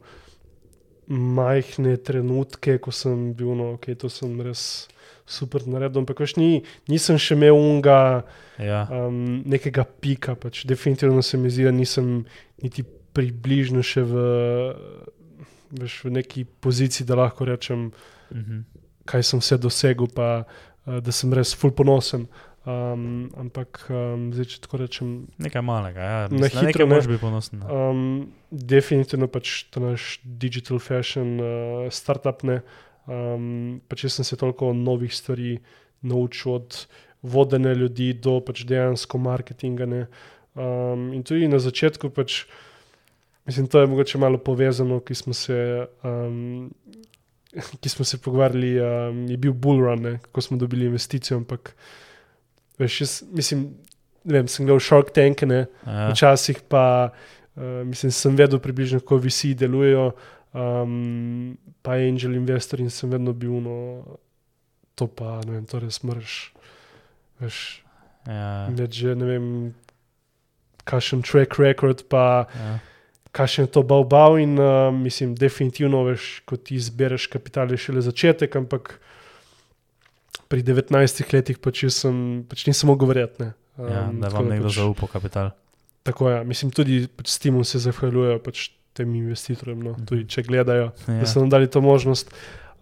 majhne trenutke, ko sem bil, no, ok, to sem res super naredil, ampak veš, ni, nisem še imel unga. Ja. um, nekega pika. Pač. Definitivno se mi zdi, da nisem niti približno še v, veš, v neki poziciji, da lahko rečem, Mhm. kaj sem vse dosegel, pa uh, da sem res full ponosen. Um, ampak um, zdaj, če tako rečem, Nekaj malega, ja. Mislim, na hitro ne. biti ponosen. no. um, definitivno pač ta naš digital fashion, uh, startup. Ne, um, pač jaz sem se toliko novih stvari naučil od vodenja ljudi do pač dejansko marketinga. Ne. Um, in tudi na začetku, pač, mislim, to je mogoče malo povezano, ki smo se, um, ki smo se pogovarjali, um, je bil bullrun, ne, kako smo dobili investicijo. Ampak, veš, jaz, mislim, vem, sem gledal Shark Tank, ne, včasih pa uh, mislim, sem vedel približno, kako visi delujejo, um, pa angel investor in sem vedno bil, no, to pa ne vem, to res mrš. Veš, Ja. že ne vem, kakšen track record, pa Ja. kakšen je to bal in uh, mislim, definitivno veš, ko ti zbereš kapital, je šele začetek, ampak pri 19 letih pač, sem, pač nisem mogel verjeti. ne. Ja, Um, da vam nekdo pač- zaupa kapital. Tako je, ja. mislim, tudi pač s tem se zahvaljujejo pač tem investitorjem, no, Mhm. tudi če gledajo, ja. Ja. da so nam dali to možnost.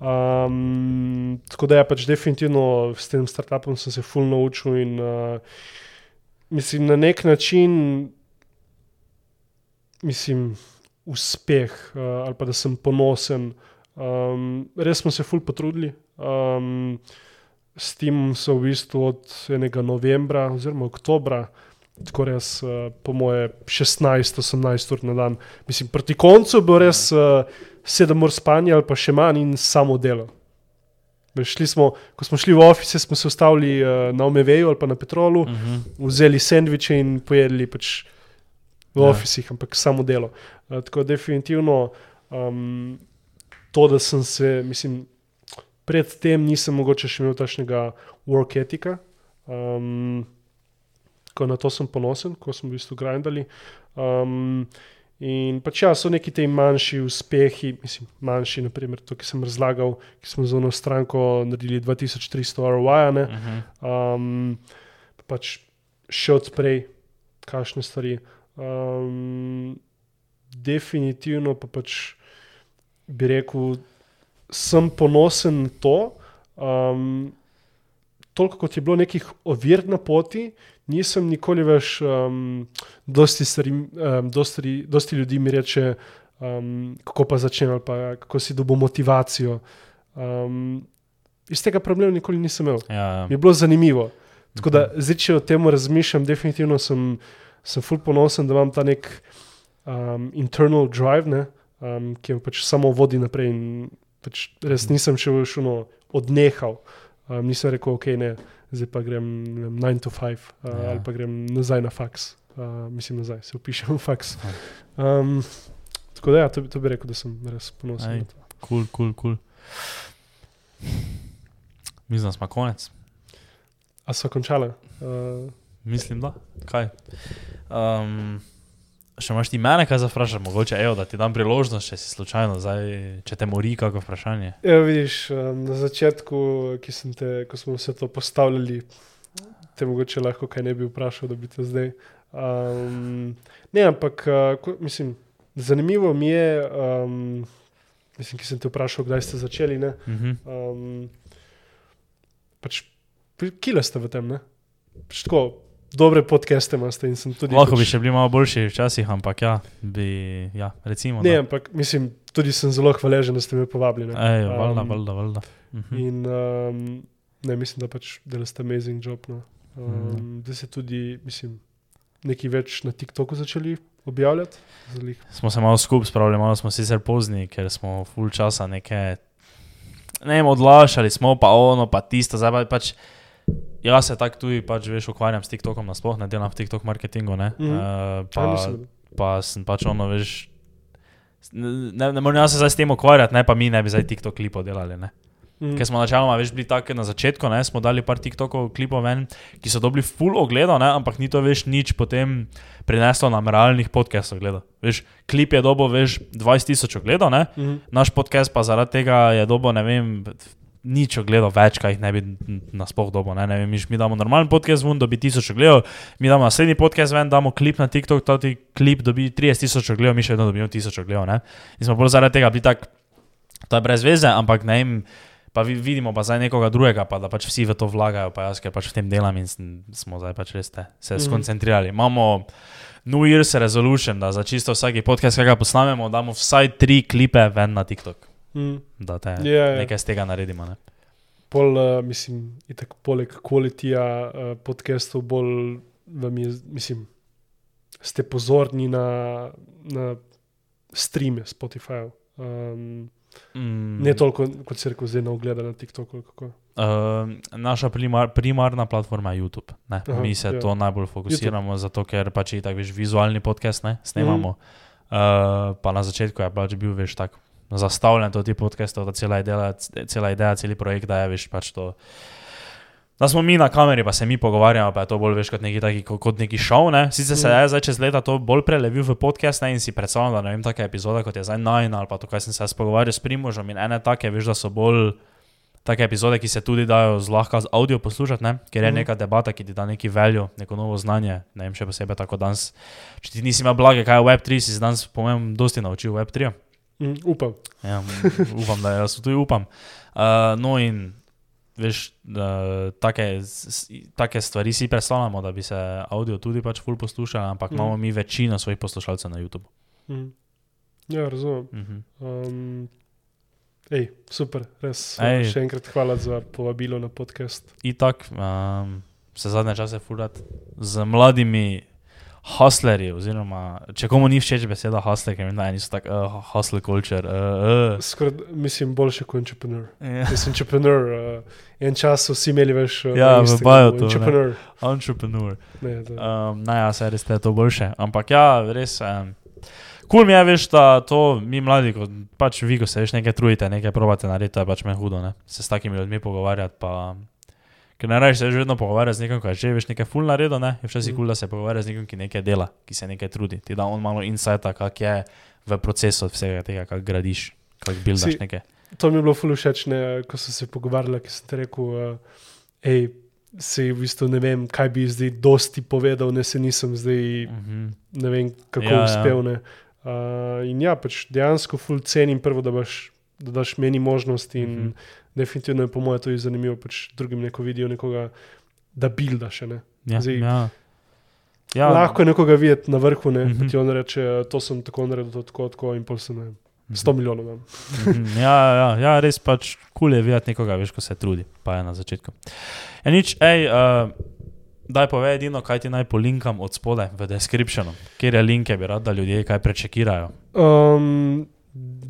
Um, tako da je pač definitivno s tem startupom sem se full naučil in uh, mislim, na nek način, mislim, uspeh uh, ali pa da sem ponosen. Um, res smo se ful potrudili. Um, s tem so v bistvu od enega novembra oziroma oktobra, tako res, uh, po moje, 16-18 ur na dan. Mislim, proti koncu bo res uh, 7 ur spanja ali pa še manj in samo delo. Smo, ko smo šli v office, smo se ustavili uh, na Omeveju ali pa na Petrolu, uh Mhm. -huh. vzeli sendviče in pojedli pač v Ja. ja. officih, ampak samo delo. Uh, tako definitivno um, to, da sem se, mislim, predtem nisem mogoče še imel takšnega work etika. Um, ko na to sem ponosen, ko smo v bistvu grindali. Um, In pač ja, so neki ti manjši uspehi, mislim, manjši, naprimer, to, ki sem razlagal, ki smo za eno stranko naredili 2300 ROI, ne, Mhm. um, pa pač še odprej, kakšne stvari. Um, definitivno pa pač bi rekel, sem ponosen na to. Um, toliko kot je bilo nekih ovir na poti, nisem nikoli več, um, dosti, stari, um, dosti, dosti ljudi mi reče, um, kako pa začnem, ali pa kako si dobo motivacijo. Um, iz tega problema nikoli nisem imel. Ja, Mi je bilo zanimivo. Tako da zdaj, če o tem razmišljam, definitivno sem, sem full ponosen, da imam ta nek um, internal drive, ne, um, ki me pač samo vodi naprej. Pač res nisem še šuno odnehal. Um, nisem rekel, ok, ne, zdaj pa grem 9 to 5 uh, Ja. ja. ali pa grem nazaj na faks. Uh, mislim, nazaj se upišem v faks. Um, tako da, ja, to, bi- to bi rekel, da sem res ponosen. Kul, kul, kul. Mislim, da smo konec. A so končale? Uh, Mislim, da. Kaj? Um, še imaš ti mene kaj za vprašati, mogoče evo, da ti dam priložnost, če si slučajno, zdaj, če te mori kako vprašanje. Ja, vidiš, um, na začetku, te, ko smo vse to postavljali, te mogoče lahko kaj ne bi vprašal, da bi te zdaj. Um, ne, ampak uh, ko, mislim, zanimivo mi je, um, mislim, ki sem te vprašal, kdaj ste začeli. Ne, Mhm. um, pač, kile ste v tem? Ne? Pač tako, dobre podcaste imate in sem tudi. Lahko pač, bi še bili malo boljši včasih, ampak ja, bi, ja recimo. Ne, da. ampak mislim, tudi sem zelo hvaležen, da ste me povabili. ne. Ej, valjda, Um, valjda, valjda. Mhm. In um, ne, mislim, da pač delate amazing job. No. Um, da se tudi, mislim, nekaj več na TikToku začeli objavljati. Zalih. Smo se malo skupaj spravili, malo smo sicer pozni, ker smo full časa neke, ne vem, odlašali smo, pa ono, pa tisto, zdaj pa pač. Jaz se tako tudi, pač, veš, ukvarjam s TikTokom, nasploh ne delam v TikTok marketingu, ne. Mhm. Uh, Pa, pa, sem pač ono, veš, ne, ne morem se zdaj s tem ukvarjati, ne pa mi ne bi zdaj TikTok klipov delali, ne. mm, Ker smo načeloma veš, bili tako na začetku, ne, smo dali par TikTokov klipov ven, ki so dobili full ogledov, ne, ampak ni to veš nič potem prineslo nam realnih podcastov gledov. Veš, klip je dobo, veš, 20 tisoč ogledov, ne, mm, naš podcast pa zaradi tega je dobo, ne vem, nič ogledov več, kaj jih ne bi nasploh dobo, ne, ne vem, mi damo normalen podcast ven, dobi tisoč ogledov, mi damo naslednji podcast ven, damo klip na TikTok, ta ti klip dobi 30 tisoč ogledov, mi še vedno dobimo tisoč ogledov, ne. In smo bolj zaradi tega bili tak, to je brez veze, ampak ne vem, pa vi- vidimo pa zdaj nekoga drugega, pa da pač vsi v to vlagajo, pa jaz, ker pač v tem delam in smo zdaj pač res te, se Mhm. skoncentrirali. Imamo New Year's resolution, da za čisto vsaki podcast, ki ga posnamemo, damo vsaj tri klipe ven na TikTok, mm. da te Ja, ja. nekaj z tega naredimo. Ne? Pol, uh, mislim, itak, poleg kvalitija uh, podcastov, bolj vam je, mislim, ste pozorni na, na streame Spotify. Um, Mm, ne toliko, kot se reče, zdaj na ogled na TikToku. Uh, naša primar, primarna platforma je YouTube. Ne? Aha, Mi se ja. to najbolj fokusiramo, zato ker pač je tako vizualni podcast, ne snemamo. Mm. Uh, pa na začetku je pač bil veš tak zastavljen to ti podcastov, da cela ideja, cela ideja, celi projekt, da je veš pač to. Da smo mi na kameri, pa se mi pogovarjamo, pa je to bolj veš kot neki, taki, kot, neki šov. Ne? Sicer se Mm. je zdaj čez leta to bolj prelevil v podcast ne? in si predstavljam, da ne vem, take epizode kot je zdaj Nine ali pa to, kaj sem se jaz pogovarjal s Primožem in ene take, veš, da so bolj take epizode, ki se tudi dajo zlahka z audio poslušati, ne? ker je Mhm. neka debata, ki ti da neki veljo, neko novo znanje. Ne vem, še posebej tako danes. Če ti nisi imel blage, kaj je Web3, si se danes, po mojem, dosti naučil Web3. Mm, upam. Ja, <laughs> upam, da jaz tudi upam. Uh, no in veš, da, take, take stvari si predstavljamo, da bi se audio tudi pač ful poslušal, ampak Mhm. imamo mi večino svojih poslušalcev na YouTubu. Mm. Ja, razumem. Mhm. Um, ej, super, res. Ej. Ej. Še enkrat hvala za povabilo na podcast. Itak um, se zadnje čase furat z mladimi hustlerji, oziroma če komu ni všeč beseda hustler, ker meni niso tako uh, hustle culture. Uh, uh. Skoraj, mislim, boljše kot entrepreneur. Ja. Mislim, entrepreneur. Uh, en čas so vsi imeli več. Uh, Ja, v bio to, ne. Entrepreneur. Entrepreneur. Ne, da, Um, Naj, ja, se res te to boljše. Ampak ja, res. Um, Kul mi je, veš, da to mi mladi, ko, pač vi, ko se veš nekaj trudite, nekaj probate narediti, to je pač me hudo, ne? se s takimi ljudmi pogovarjati. Pa, ker rečeš, se veš vedno pogovarjati z nekom, ki je že veš nekaj ful naredil, ne? je včasih Mm. kul, da se pogovarja z nekom, ki nekaj dela, ki se nekaj trudi. Ti da on malo insajta, kak je v procesu vsega tega, kak gradiš, kak buildaš Si- nekaj. to mi je bilo ful všeč, ne, ko sem se pogovarjala, ki sem ti rekel, uh, hej, se v bistvu ne vem, kaj bi zdaj dosti povedal, ne se nisem zdaj, Mhm. ne vem, kako Ja, ja. ja, uspel. Ne. Uh, in ja, pač dejansko ful cenim prvo, da, baš, da daš meni možnost in Mhm. mhm. Definitivno je po mojem tudi zanimivo, pač drugim neko vidijo nekoga, da buildaš. Ne. Ja, Zdaj- ja. Ja. Lahko je nekoga videti na vrhu, ne, mm -hmm. ti on reče, to sem tako naredil, to tako, tako in pol sem ne, vem, Mhm. 100 milijonov. imam. Mhm, ja, ja, ja, res pač kul cool je videti nekoga, veš, ko se trudi, pa je na začetku. Ja, nič, hej, uh, daj povej edino, kaj ti naj polinkam od spodaj v descriptionu, kjer je linke, bi rad, da ljudje kaj prečekirajo. Um,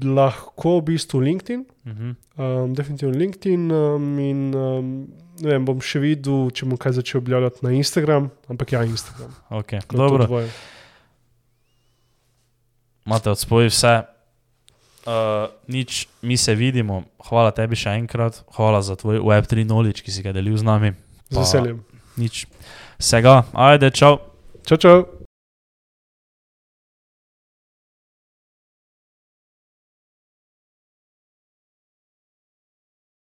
lahko v bistvu LinkedIn, Mhm. um, definitivno LinkedIn. Um, in, um, ne vem, bom še videl, če bom kaj začel objavljati na Instagram, ampak ja, Instagram. Okay. To Dobro, imate od spodaj vse. Uh, nič, mi se vidimo, hvala tebi še enkrat, hvala za tvoj Web3 knowledge, ki si ga delil z nami. Z veseljem. Nič, vsega, ajde, čau. Čau, čau.